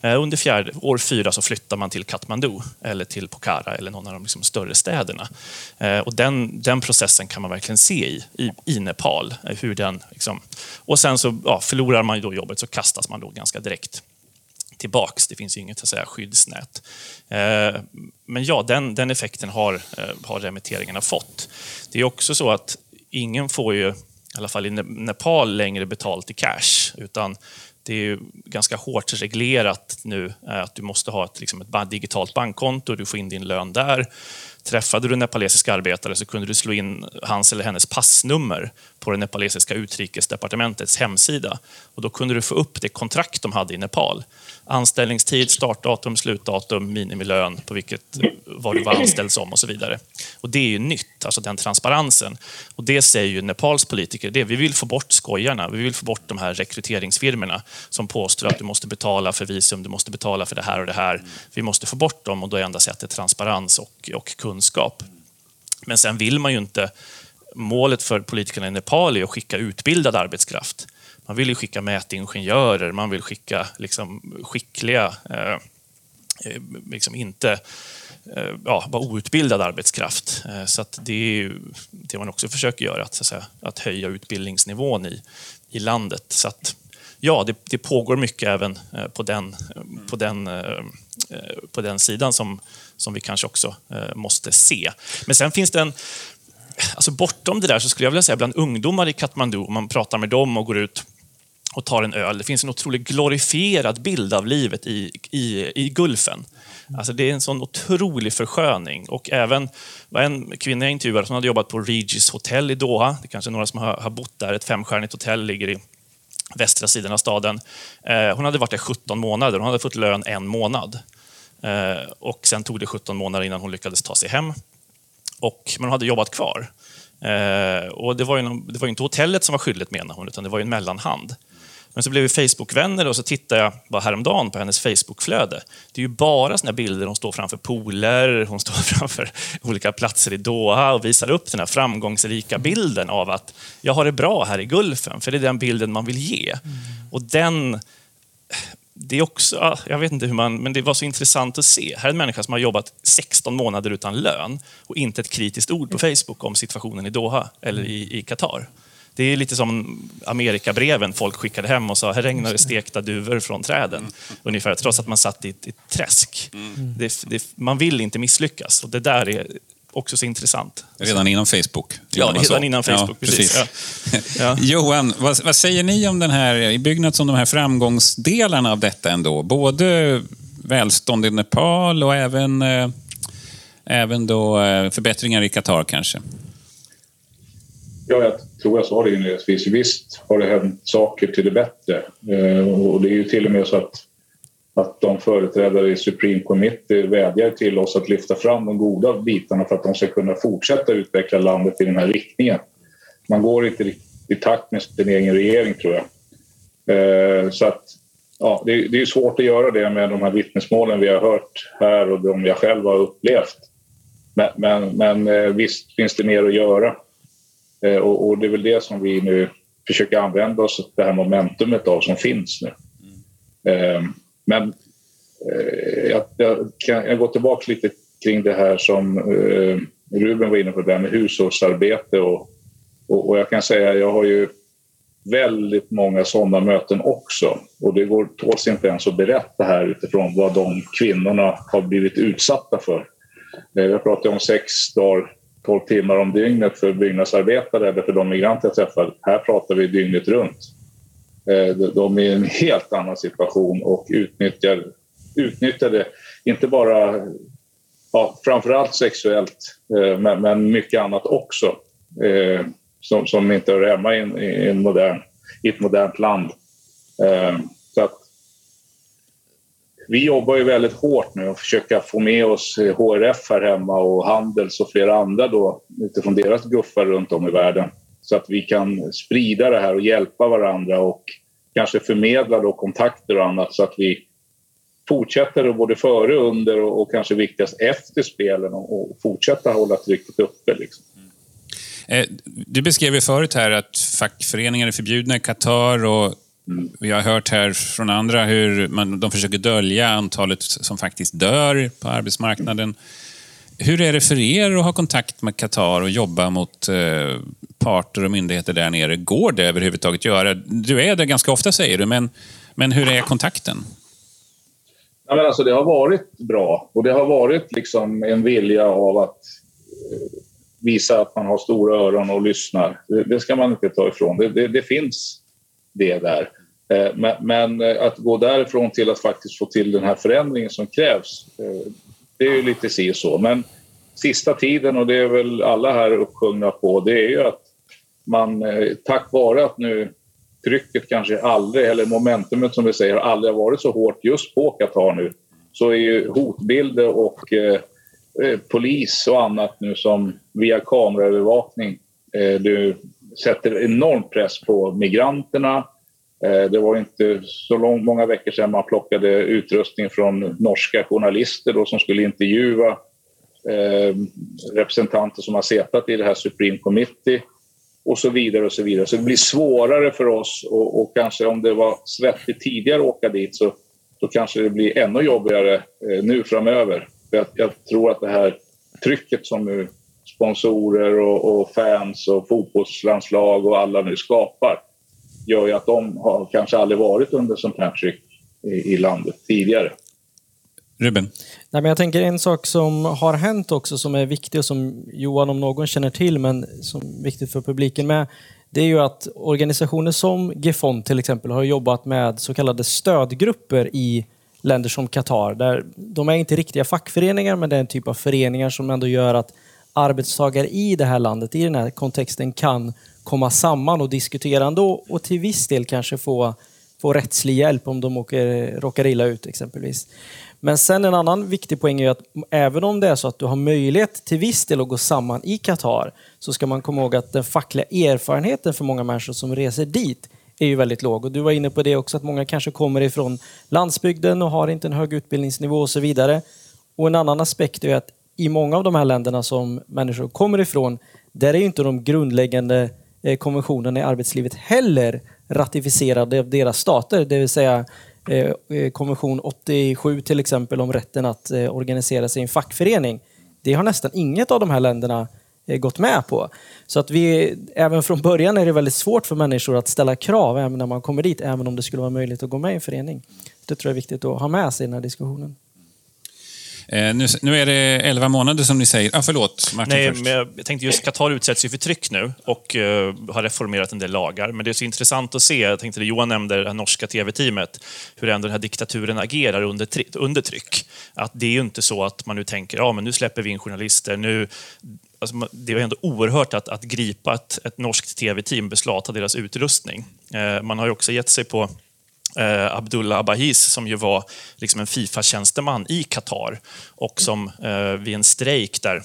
Eh, under fjärde, år fyra så flyttar man till Kathmandu eller till Pokhara eller någon av de liksom större städerna. Eh, och den, den processen kan man verkligen se i, i, i Nepal. Eh, hur den, liksom, och sen så ja, förlorar man då jobbet så kastas man då ganska direkt tillbaks. Det finns inget att säga, skyddsnät. Men ja, den, den effekten har, har remitteringarna fått. Det är också så att ingen får ju, i alla fall i Nepal, längre betalt i cash. Utan det är ganska hårt reglerat nu eh, att du måste ha ett, liksom ett digitalt bankkonto, du får in din lön där. Träffade du en nepalesisk arbetare så kunde du slå in hans eller hennes passnummer på det nepalesiska utrikesdepartementets hemsida. Och då kunde du få upp det kontrakt de hade i Nepal. Anställningstid, startdatum, slutdatum, minimilön, på vilket, vad du var anställd som och så vidare. Och det är ju nytt, alltså den transparensen. Och det säger ju Nepals politiker, det, vi vill få bort skojarna, vi vill få bort de här rekryteringsfirmorna som påstår att du måste betala för visum, du måste betala för det här och det här. Vi måste få bort dem och då är enda sättet transparens och, och kunskap. Men sen vill man ju inte målet för politikerna i Nepal är att skicka utbildad arbetskraft. Man vill ju skicka mätingenjörer, man vill skicka liksom, skickliga, eh, eh liksom inte eh, ja, bara outbildad arbetskraft. Eh, så det är ju det man också försöker göra, att, så att, säga, att höja utbildningsnivån i, i landet. Så att, ja, det, det pågår mycket även eh, på den, eh, på den, på den sidan som, som vi kanske också eh, måste se. Men sen finns det en alltså bortom det där så skulle jag vilja säga bland ungdomar i Katmandu, om man pratar med dem och går ut och tar en öl. Det finns en otroligt glorifierad bild av livet i, i, i Gulfen. Alltså det är en sån otrolig försköning. Och även var en kvinna jag intervjuade som hade jobbat på Regis hotell i Doha. Det är kanske är några som har, har bott där. Ett femstjärnigt hotell ligger i västra sidan av staden. Eh, hon hade varit där 17 månader. Hon hade fått lön en månad. Eh, och sen tog det 17 månader innan hon lyckades ta sig hem. Och, men hon hade jobbat kvar. Eh, och det var, ju det var inte hotellet som var skyldigt menar hon, utan det var en mellanhand. Men så blev vi Facebook-vänner och så tittade jag bara häromdagen på hennes Facebook-flöde. Det är ju bara såna bilder, hon står framför pooler, hon står framför olika platser i Doha och visar upp den här framgångsrika bilden av att jag har det bra här i Gulfen, för det är den bilden man vill ge. Mm. Och den det är också, jag vet inte hur man, men det var så intressant att se. Här är en människa som har jobbat 16 månader utan lön och inte ett kritiskt ord på Facebook om situationen i Doha eller i, i Qatar. Det är lite som Amerikabreven folk skickade hem och sa här regnar det stekta duvor från träden. Ungefär, trots att man satt i ett, ett träsk. Mm. Det, det, man vill inte misslyckas och det där är också så intressant. Redan innan Facebook? Ja, redan så. innan Facebook. Ja, precis. precis. Ja. Johan, vad, vad, säger ni om den här, i Byggnads om de här framgångsdelarna av detta ändå? Både välstånd i Nepal och även, eh, även då, eh, förbättringar i Qatar kanske? Ja, jag tror jag sa det inledningsvis. Visst har det hänt saker till det bättre. Eh, och det är ju till och med så att att de företrädare i Supreme Committee vädjar till oss att lyfta fram de goda bitarna för att de ska kunna fortsätta utveckla landet i den här riktningen. Man går inte i takt med sin egen regering, tror jag. Eh, så att, ja, det, är svårt att göra det med de här vittnesmålen vi har hört här och de jag själv har upplevt. Men, men, men eh, visst finns det mer att göra. Eh, och, och, det är väl det som vi nu försöker använda oss av, det här momentumet av som finns nu. Mm. Men eh, jag, jag, kan, jag går tillbaka lite kring det här som eh, Ruben var inne på, det här med hushållsarbete. Och, och, och jag kan säga att jag har ju väldigt många sådana möten också. Och det går, tåls inte ens att berätta här utifrån vad de kvinnorna har blivit utsatta för. Eh, jag pratar om sex dagar, 12 timmar om dygnet för byggnadsarbetare eller för de migranter jag träffar. Här pratar vi dygnet runt. Eh, de är i en helt annan situation och utnyttjar, utnyttjade inte bara ja, framförallt sexuellt, eh, men, men mycket annat också eh, som, som inte hör hemma i, i, en modern, i ett modernt land. Så att, vi jobbar ju väldigt hårt nu och försöka få med oss HRF här hemma och Handels och flera andra då utifrån deras guffar runt om i världen så att vi kan sprida det här och hjälpa varandra och kanske förmedla då kontakter och annat så att vi fortsätter både före, under och, och kanske viktigast efter spelen och, och fortsätta hålla trycket uppe. Liksom. Mm. Du beskrev ju förut här att fackföreningar är förbjudna i Qatar och mm. vi har hört här från andra hur man, de försöker dölja antalet som faktiskt dör på arbetsmarknaden. Hur är det för er att ha kontakt med Qatar och jobba mot eh, parter och myndigheter där nere? Går det överhuvudtaget att göra? Du är där ganska ofta säger du, men, men hur är kontakten? Ja, men alltså, det har varit bra och det har varit liksom en vilja av att eh, visa att man har stora öron och lyssnar. Det, det ska man inte ta ifrån. Det, det, det finns det där. Eh, men, men, eh, att gå därifrån till att faktiskt få till den här förändringen som krävs, det är ju lite si och så. Men sista tiden, och det är väl alla här uppsjungna på, det är ju att man eh, tack vare att nu trycket kanske aldrig, eller momentumet som vi säger, aldrig har varit så hårt just på Qatar nu, så är ju hotbilder och eh, eh polis och annat nu som via kameraövervakning eh, du sätter enorm press på migranterna. Eh, det var inte så långt, många veckor sedan man plockade utrustning från norska journalister då, som skulle intervjua eh, representanter som har suttit i det här Supreme Committee och så vidare och så vidare. Så det blir svårare för oss och, och kanske om det var svettigt tidigare att åka dit så så kanske det blir ännu jobbigare eh, nu framöver. För jag, jag, tror att det här trycket som nu sponsorer och, och, fans och fotbollslandslag och alla nu skapar gör ju att de har kanske aldrig varit under sånt här tryck i, i landet tidigare. Ruben? Nej, men jag tänker en sak som har hänt också som är viktig och som Johan om någon känner till men som är viktigt för publiken med. Det är ju att organisationer som GEFON till exempel har jobbat med så kallade stödgrupper i länder som Qatar. Där de är inte riktiga fackföreningar men det är en typ av föreningar som ändå gör att arbetstagare i det här landet, i den här kontexten, kan komma samman och diskutera ändå och till viss del kanske få, få rättslig hjälp om de åker, råkar illa ut exempelvis. Men sen en annan viktig poäng är att även om det är så att du har möjlighet till viss del att gå samman i Qatar så ska man komma ihåg att den fackliga erfarenheten för många människor som reser dit är ju väldigt låg. Och du var inne på det också att många kanske kommer ifrån landsbygden och har inte en hög utbildningsnivå och så vidare. Och en annan aspekt är att i många av de här länderna som människor kommer ifrån, där är ju inte de grundläggande Eh, konventionen i arbetslivet heller ratificerade av deras stater. Det vill säga eh, eh, konvention 87 till exempel om rätten att organisera sig i en fackförening. Det har nästan inget av de här länderna gått med på. Så att vi, även från början är det väldigt svårt för människor att ställa krav även när man kommer dit, även om det skulle vara möjligt att gå med i en förening. Det tror jag är viktigt att ha med sig i den här diskussionen. Eh, nu, nu, är det 11 månader som ni säger. Ah, förlåt, Martin Nej, först. Men jag tänkte just Qatar utsätts ju för tryck nu och uh, har reformerat en del lagar. Men det är så intressant att se, jag tänkte det Johan nämnde, det norska tv-teamet, hur ändå den här diktaturen agerar under, under tryck. Att det är ju inte så att man nu tänker, ja men nu släpper vi in journalister, nu Alltså, det är ändå oerhört att, att gripa ett, ett norskt tv-team, beslata deras utrustning. Eh, man har ju också gett sig på eh, Abdullah Abahis som ju var liksom en Fifa-tjänsteman i Qatar och som eh, vid en strejk där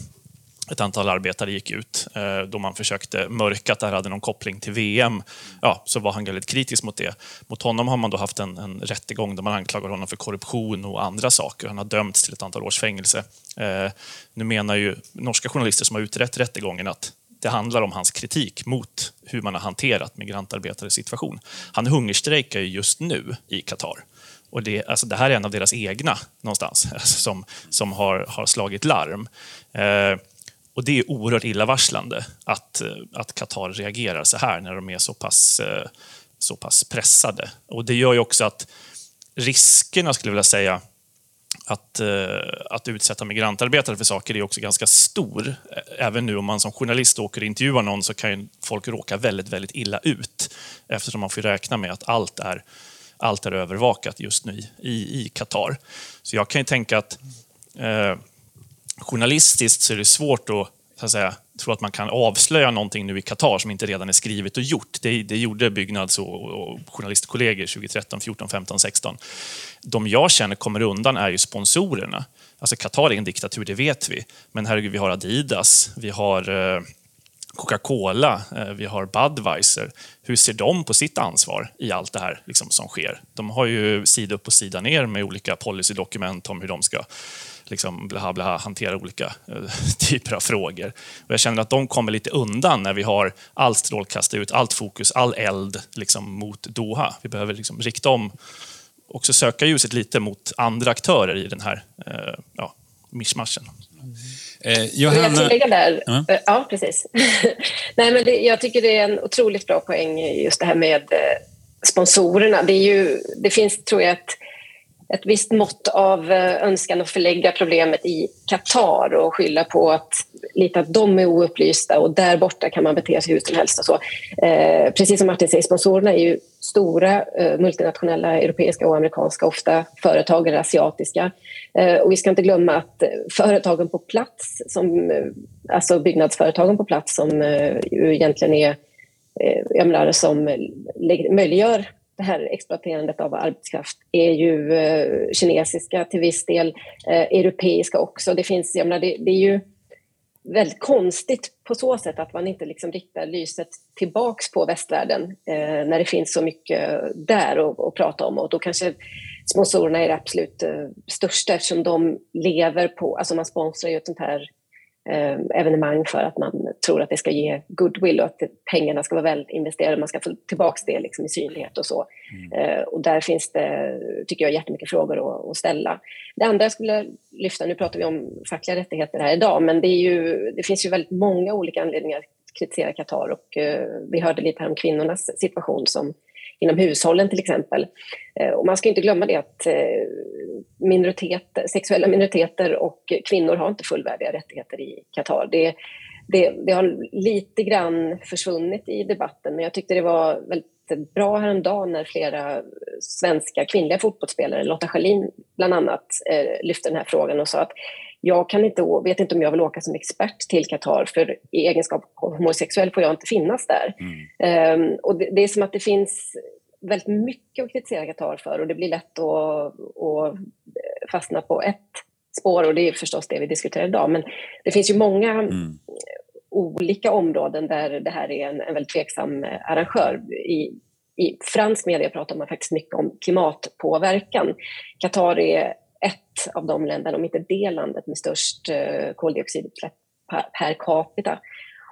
ett antal arbetare gick ut eh, då man försökte mörka att det här hade någon koppling till VM. Ja, så var han väldigt kritisk mot det. Mot honom har man då haft en, en rättegång där man anklagar honom för korruption och andra saker. Han har dömts till ett antal års fängelse. Eh, nu menar ju norska journalister som har utrett rättegången att det handlar om hans kritik mot hur man har hanterat migrantarbetares situation. Han hungerstrejkar ju just nu i Qatar. Och det, alltså det här är en av deras egna någonstans alltså som, som har, har slagit larm. Eh, och det är oerhört illavarslande att, eh, att Qatar reagerar så här när de är så pass, eh, så pass pressade. Och det gör ju också att riskerna, skulle jag vilja säga, att, eh, att utsätta migrantarbetare för saker är också ganska stor. Även nu om man som journalist åker och intervjuar någon så kan ju folk råka väldigt, väldigt illa ut eftersom man får räkna med att allt är, allt är övervakat just nu i, i Qatar. Så jag kan ju tänka att eh, journalistiskt så är det svårt att så att säga, tror att man kan avslöja någonting nu i Qatar som inte redan är skrivet och gjort. Det, det gjorde byggnads och, och journalistkollegor 2013, 14, 15, 16. De jag känner kommer undan är ju sponsorerna. Alltså Qatar är en diktatur, det vet vi. Men herregud, vi har Adidas, vi har eh, Coca-Cola, eh, vi har Budweiser. Hur ser de på sitt ansvar i allt det här liksom, som sker? De har ju sida upp och sida ner med olika policydokument om hur de ska liksom blaha, blaha, hantera olika eh, typer av frågor. Och jag känner att de kommer lite undan när vi har allt strålkastarljus, allt fokus, all eld liksom, mot Doha. Vi behöver liksom rikta om, också söka ljuset lite mot andra aktörer i den här eh, ja, mischmaschen. Eh, Johanna... Jag tillägga där? Ja, eh, ja precis. Nej, men det, jag tycker det är en otroligt bra poäng just det här med eh, sponsorerna. Det, är ju, det finns, tror jag, ett ett visst mått av eh, önskan att förlägga problemet i Qatar och skylla på att lite att de är oupplysta och där borta kan man bete sig hur som helst. Och så. Eh, precis som Martin säger, sponsorerna är ju stora eh, multinationella europeiska och amerikanska, ofta företag eller asiatiska. Eh, och vi ska inte glömma att eh, företagen på plats, som, eh, alltså byggnadsföretagen på plats som ju egentligen är jag menar, som möjliggör det här exploaterandet av arbetskraft är ju eh, kinesiska till viss del, eh, europeiska också. Det, finns, jag menar, det, det, är ju väldigt konstigt på så sätt att man inte liksom riktar lyset tillbaks på västvärlden eh, när det finns så mycket där att, att prata om. Och då kanske sponsorerna är det absolut eh, största eftersom de lever på, alltså man sponsrar ju ett sånt här evenemang för att man tror att det ska ge goodwill och att pengarna ska vara väl investerade. Man ska få tillbaka det liksom i synlighet och så. Mm. Eh, och där finns det, tycker jag, jättemycket frågor att, ställa. Det andra jag skulle lyfta, nu pratar vi om fackliga rättigheter här idag, men det, ju, det finns ju väldigt många olika anledningar att kritisera Qatar och uh, vi hörde lite här om kvinnornas situation som inom hushållen till exempel. Eh, och man ska inte glömma det att eh, minoritet, sexuella minoriteter och kvinnor har inte fullvärdiga rättigheter i Qatar. Det, det, det, har lite grann försvunnit i debatten men jag tyckte det var väldigt bra häromdagen när flera svenska kvinnliga fotbollsspelare, Lotta Schelin bland annat, eh, lyfte den här frågan och sa att jag kan inte, vet inte om jag vill åka som expert till Qatar för i egenskap av homosexuell får jag inte finnas där. Mm. Um, och det, det, är som att det finns väldigt mycket att kritisera Qatar för och det blir lätt att, att fastna på ett spår och det är förstås det vi diskuterar idag. Men det finns ju många mm. olika områden där det här är en, en väldigt tveksam arrangör. I, i fransk media pratar man faktiskt mycket om klimatpåverkan. Qatar är ett av de länderna, om inte det landet med störst eh, koldioxidutsläpp per capita.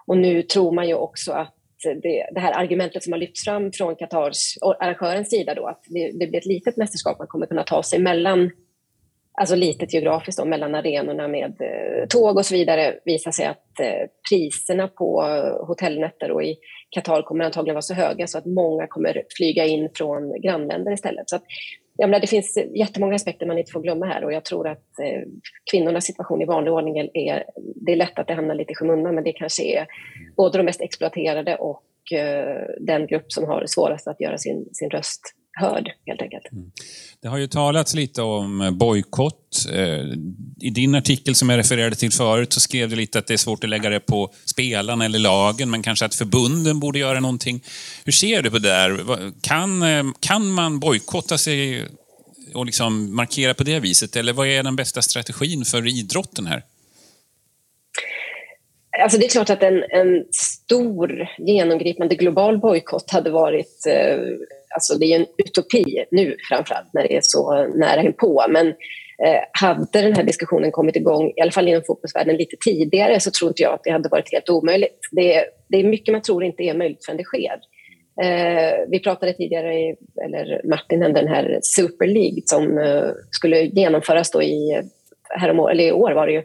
Och nu tror man ju också att det, det, här argumentet som har lyfts fram från Qatars arrangörens sida då, att det, det blir ett litet mästerskap, man kommer kunna ta sig mellan, alltså litet geografiskt då, mellan arenorna med eh, tåg och så vidare, visar sig att eh, priserna på hotellnätter och i Qatar kommer antagligen vara så höga så att många kommer flyga in från grannländer istället. Så att jag menar, det finns jättemånga aspekter man inte får glömma här och jag tror att eh, kvinnornas situation i vanlig ordning är, det är lätt att det hamnar lite i skymundan men det kanske är både de mest exploaterade och eh, den grupp som har svårast att göra sin, sin röst hörd helt enkelt. Mm. Det har ju talats lite om bojkott. Eh, I din artikel som jag refererade till förut så skrev du lite att det är svårt att lägga det på spelarna eller lagen, men kanske att förbunden borde göra någonting. Hur ser du på det där? Kan, eh, kan man bojkotta sig och liksom markera på det viset, eller vad är den bästa strategin för idrotten här? Alltså det är klart att en, en stor genomgripande global bojkott hade varit eh, alltså det är en utopi nu framförallt när det är så nära inpå. Men eh, hade den här diskussionen kommit igång, i alla fall inom fotbollsvärlden, lite tidigare så tror inte jag att det hade varit helt omöjligt. Det, det är mycket man tror inte är möjligt förrän det sker. Eh, vi pratade tidigare, eller Martin nämnde den här Super League som eh, skulle genomföras då i, härom, eller i år var det ju,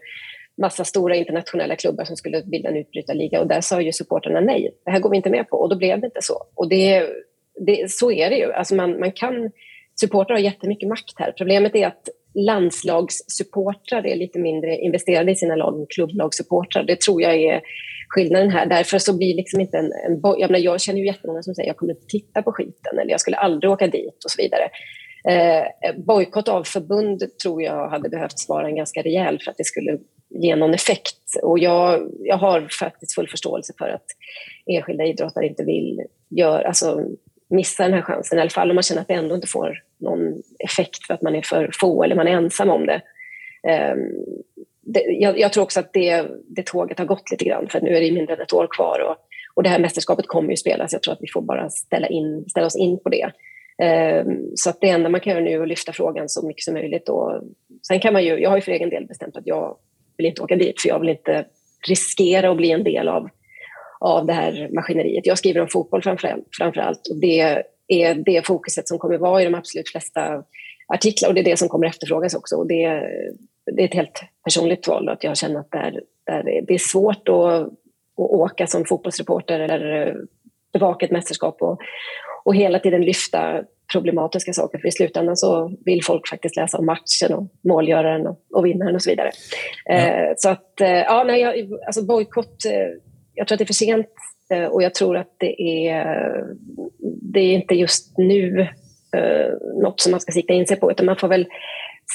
massa stora internationella klubbar som skulle bilda en utbrytarliga och där sa ju supporterna nej, det här går vi inte med på och då blev det inte så. Och det det, så är det ju. Alltså man, man kan, supportrar har jättemycket makt här. Problemet är att landslagssupportrar är lite mindre investerade i sina lag än klubblagssupportrar. Det tror jag är skillnaden här. Därför så blir liksom inte en... en jag, menar, jag känner ju jättemånga som säger jag kommer inte titta på skiten eller jag skulle aldrig åka dit och så vidare. Eh, bojkott av förbund tror jag hade behövt vara en ganska rejäl för att det skulle ge någon effekt. Och jag, jag har faktiskt full förståelse för att enskilda idrottare inte vill göra, alltså, missa den här chansen, i alla fall om man känner att det ändå inte får någon effekt för att man är för få eller man är ensam om det. Um, det jag, jag, tror också att det, det tåget har gått lite grann, för nu är det mindre än ett år kvar och, och det här mästerskapet kommer ju spelas. Jag tror att vi får bara ställa, in, ställa oss in på det. Um, så att det enda man kan göra nu är att lyfta frågan så mycket som möjligt. Och, sen kan man ju, jag har ju för egen del bestämt att jag vill inte åka dit, för jag vill inte riskera att bli en del av av det här maskineriet. Jag skriver om fotboll framför, allt och det är det fokuset som kommer vara i de absolut flesta artiklar och det är det som kommer efterfrågas också. Och det, det är ett helt personligt val att jag känner att det är, det är svårt att, att åka som fotbollsreporter eller bevaka ett mästerskap och, och hela tiden lyfta problematiska saker. För i slutändan så vill folk faktiskt läsa om matchen och målgöraren och, och vinnaren och så vidare. Ja. Eh, så att, eh, ja, nej, jag, alltså bojkott, eh, jag tror att det är för sent eh, och jag tror att det är, det är inte just nu eh, något som man ska sikta in sig på, utan man får väl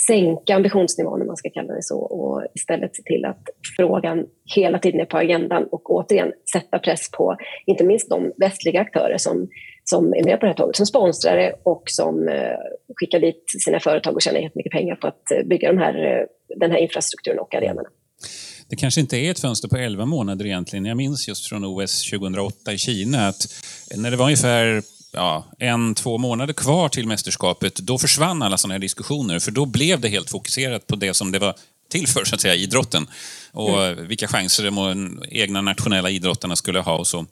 sänka ambitionsnivån, om man ska kalla det så, och istället se till att frågan hela tiden är på agendan och återigen sätta press på inte minst de västliga aktörer som, som är med på det här tåget, som sponsrare och som eh, skickar dit sina företag och tjänar jättemycket pengar på att eh, bygga de här, eh, den här infrastrukturen och arenorna. Det kanske inte är ett fönster på 11 månader egentligen. Jag minns just från OS 2008 i Kina att när det var ungefär ja, en, två månader kvar till mästerskapet, då försvann alla sådana här diskussioner. För då blev det helt fokuserat på det som det var till för, så att säga, idrotten. Och mm. vilka chanser de egna nationella idrottarna skulle ha och så.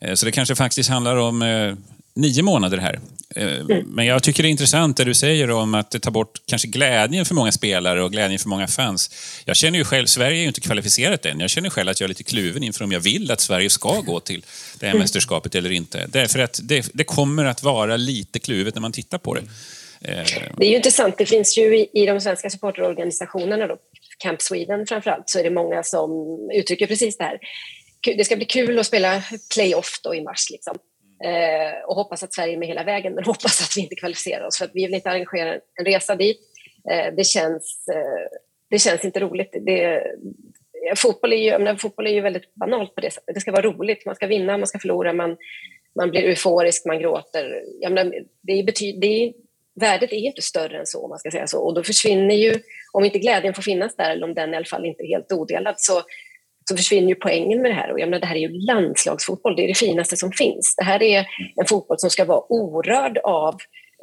Eh, så det kanske faktiskt handlar om eh, nio månader här. Eh, mm. Men jag tycker det är intressant det du säger om att det tar bort kanske glädjen för många spelare och glädjen för många fans. Jag känner ju själv, Sverige är ju inte kvalificerat än. Jag känner själv att jag är lite kluven inför om jag vill att Sverige ska gå till det här mm. mästerskapet eller inte. Därför att det, det, kommer att vara lite kluvet när man tittar på det. Eh. Det är ju intressant, det finns ju i, i de svenska supporterorganisationerna, då, Camp Sweden framförallt, så är det många som uttrycker precis det här. Det ska bli kul att spela playoff då i mars. Liksom eh, och hoppas att Sverige är med hela vägen, men hoppas att vi inte kvalificerar oss för att vi vill inte arrangera en resa dit. Eh, det, känns, eh, det känns inte roligt. Det, fotboll, är ju, menar, fotboll är ju väldigt banalt på det sättet. Det ska vara roligt, man ska vinna, man ska förlora, man, man blir euforisk, man gråter. Jag menar, det är betyd, det är, värdet är inte större än så, om man ska säga så. Och då försvinner ju, om inte glädjen får finnas där, eller om den i alla fall inte är helt odelad, så så försvinner ju poängen med det här. Och jag menar, det här är ju landslagsfotboll, det är det finaste som finns. Det här är en fotboll som ska vara orörd av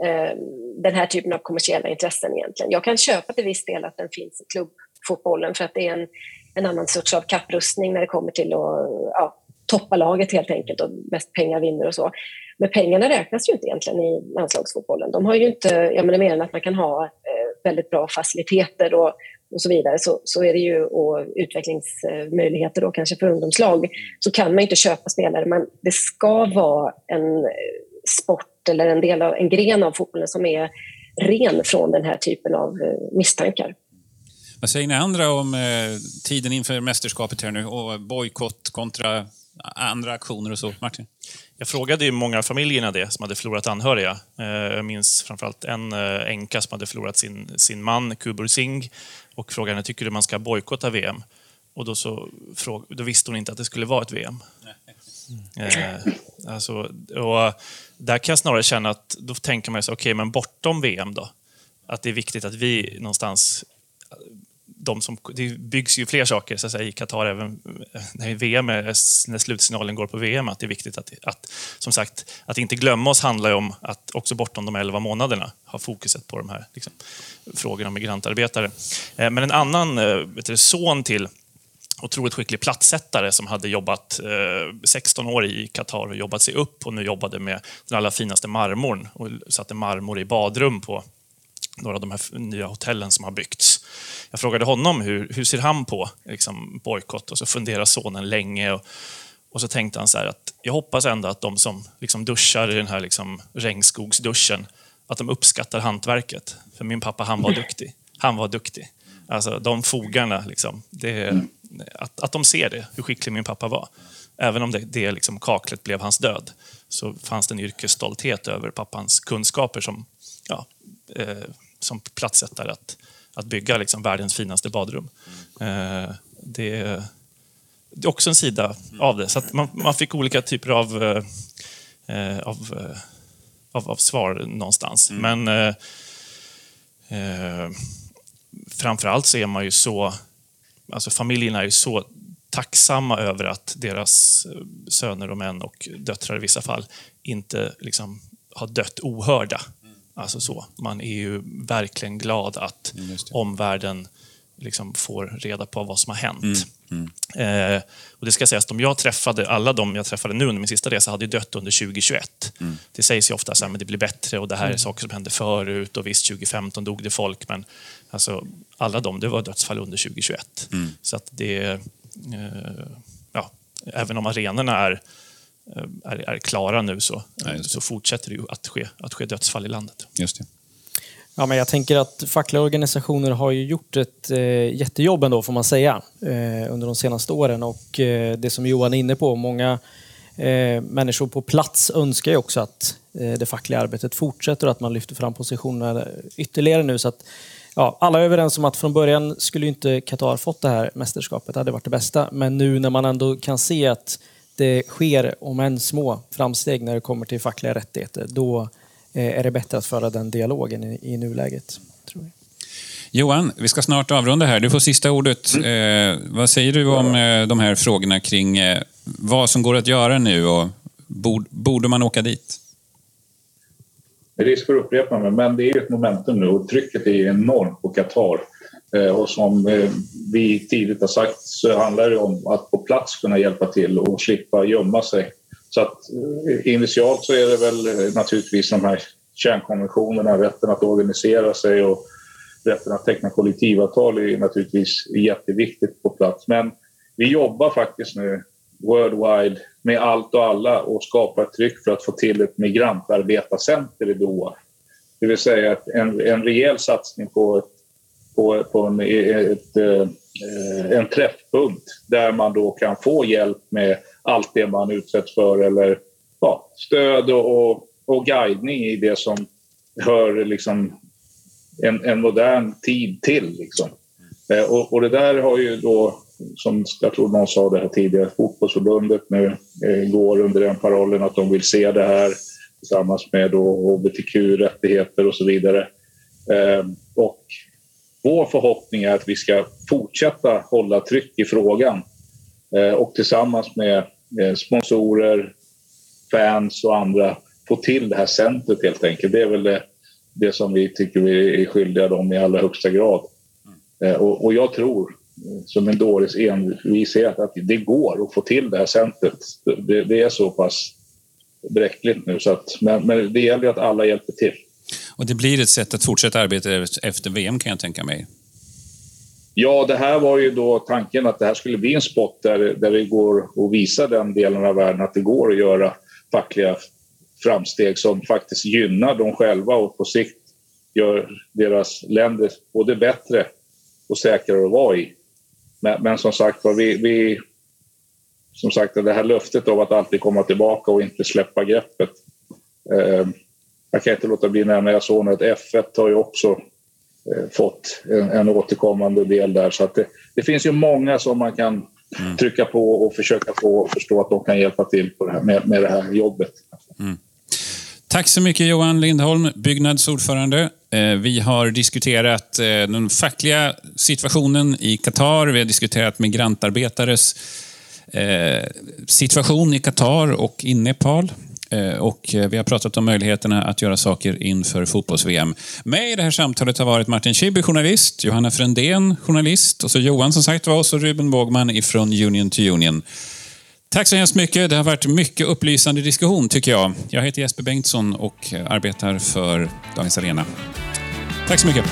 eh, den här typen av kommersiella intressen egentligen. Jag kan köpa till viss del att den finns i klubbfotbollen för att det är en, en annan sorts av kapprustning när det kommer till att ja, toppa laget helt enkelt och mest pengar vinner och så. Men pengarna räknas ju inte egentligen i landslagsfotbollen. De har ju inte, jag menar mer än att man kan ha eh, väldigt bra faciliteter och och så vidare så, så är det ju och utvecklingsmöjligheter då kanske för ungdomslag så kan man inte köpa spelare men det ska vara en sport eller en del av en gren av fotbollen som är ren från den här typen av eh, misstankar. Vad säger ni andra om eh, tiden inför mästerskapet här nu och bojkott kontra andra aktioner och så? Martin? Jag frågade ju många familjerna det som hade förlorat anhöriga. Eh, jag minns framförallt en änka som hade förlorat sin, sin man, Kubur Singh, och frågade henne, tycker du man ska bojkotta VM? Och då, så, då visste hon inte att det skulle vara ett VM. Eh, alltså, och där kan jag snarare känna att då tänker man sig, okej, okay, men bortom VM då? Att det är viktigt att vi någonstans de som, det byggs ju fler saker så att säga, i Qatar, även eh, när, VM eh, när slutsignalen går på VM, att det är viktigt att, att, som sagt, att inte glömma oss handlar ju om att också bortom de 11 månaderna ha fokuset på de här liksom, frågorna om migrantarbetare. Eh, men en annan vet du, son till otroligt skicklig plattsättare som hade jobbat eh, 16 år i Qatar och jobbat sig upp och nu jobbade med den allra finaste marmorn och satte marmor i badrum på några av de här nya hotellen som har byggts. Jag frågade honom hur, hur ser han på liksom, bojkott och så funderar sonen länge. Och, och så tänkte han så att jag hoppas ändå att de som liksom duschar i den här liksom regnskogsduschen, att de uppskattar hantverket. För min pappa, han var duktig. Han var duktig. Alltså de fogarna, liksom, det, att, att de ser det, hur skicklig min pappa var. Även om det, det liksom, kaklet blev hans död, så fanns det en yrkesstolthet över pappans kunskaper som ja, eh, som platssättare att, att bygga liksom världens finaste badrum. Mm. det, det, är också en sida av det. Så man, man, fick olika typer av, eh, av, av, av, svar någonstans. Mm. Men eh, framförallt så är man ju så... Alltså familjerna är ju så tacksamma över att deras söner och män och döttrar i vissa fall inte liksom har dött ohörda. Alltså så. Man är ju verkligen glad att omvärlden liksom får reda på vad som har hänt. Mm, mm. Eh, och det ska sägas, de jag träffade, alla de jag träffade nu under min sista resa hade dött under 2021. Mm. Det sägs ju ofta att det blir bättre och det här är mm. saker som hände förut och visst 2015 dog det folk men alltså, alla de, det var dödsfall under 2021. Mm. Så att det, eh, ja, även om arenorna är är, är klara nu så, Ja, så fortsätter det ju att ske, att ske dödsfall i landet. Just det. Ja, men jag tänker att fackliga organisationer har ju gjort ett eh, jättejobb ändå, får man säga, eh, under de senaste åren. Och eh, det som Johan är inne på, många eh, människor på plats önskar ju också att eh, det fackliga arbetet fortsätter och att man lyfter fram positionerna ytterligare nu. Så att, ja, alla är överens om att från början skulle ju inte Qatar fått det här mästerskapet, det hade varit det bästa. Men nu när man ändå kan se att det sker, om än små, framsteg när det kommer till fackliga rättigheter, då eh, är det bättre att föra den dialogen i, i nuläget. Tror jag. Johan, vi ska snart avrunda här. Du får sista ordet. Eh, vad säger du om eh, de här frågorna kring eh, vad som går att göra nu och bord, borde man åka dit? Risk för att upprepa mig, men det är ett momentum nu och trycket är enormt på Qatar. Eh, och som eh, vi tidigt har sagt så handlar det om att på plats kunna hjälpa till och slippa gömma sig. Så att eh, initialt så är det väl naturligtvis de här kärnkonventionerna, rätten att organisera sig och rätten att teckna kollektivavtal är naturligtvis jätteviktigt på plats. Men vi jobbar faktiskt nu worldwide med allt och alla och skapar ett tryck för att få till ett migrantarbetarcenter i Doha. Det vill säga en, en rejäl satsning på, ett, på, på en, ett, eh, en träffpunkt där man då kan få hjälp med allt det man utsätts för eller ja, stöd och, och, och guidning i det som hör liksom en, en modern tid till. Liksom. Eh, Och, och det där har ju då, som jag tror någon sa det här tidigare, fotbollsförbundet nu eh, går under den parollen att de vill se det här tillsammans med hbtq-rättigheter och så vidare. Eh, och vår förhoppning är att vi ska fortsätta hålla tryck i frågan eh, och tillsammans med eh, sponsorer, fans och andra få till det här centret helt enkelt. Det är väl det, det som vi tycker vi är skyldiga dem i allra högsta grad. Eh, Och, och jag tror, som en dåres envishet, att det går att få till det här centret. Det, det är så pass bräckligt nu. Så att, men, men det gäller ju att alla hjälper till. Och det blir ett sätt att fortsätta arbeta efter VM kan jag tänka mig. Ja, det här var ju då tanken att det här skulle bli en spot där, där det går att visa den delen av världen att det går att göra fackliga framsteg som faktiskt gynnar dem själva och på sikt gör deras länder både bättre och säkrare att vara i. Men, men som sagt var, vi, vi, som sagt, det här löftet av att alltid komma tillbaka och inte släppa greppet. Eh, jag kan inte låta bli att nämna, jag såg att F1 har ju också eh, fått en, en återkommande del där. Så att det, det finns ju många som man kan trycka på och försöka få förstå att de kan hjälpa till på det här, med, med det här jobbet. Tack så mycket Johan Lindholm, Byggnads ordförande. Eh, Vi har diskuterat eh, den fackliga situationen i Qatar. Vi har diskuterat migrantarbetares situation i Qatar och i Nepal. Eh, och eh, vi har pratat om möjligheterna att göra saker inför fotbolls-VM. Med i det här samtalet har varit Martin Schibbye, journalist, Johanna Frändén, journalist och så Johan som sagt var och så Ruben Bågman ifrån Union to Union. Tack så hemskt mycket. Det har varit mycket upplysande diskussion tycker jag. Jag heter Jesper Bengtsson och eh, arbetar för Dagens Arena. Tack så mycket.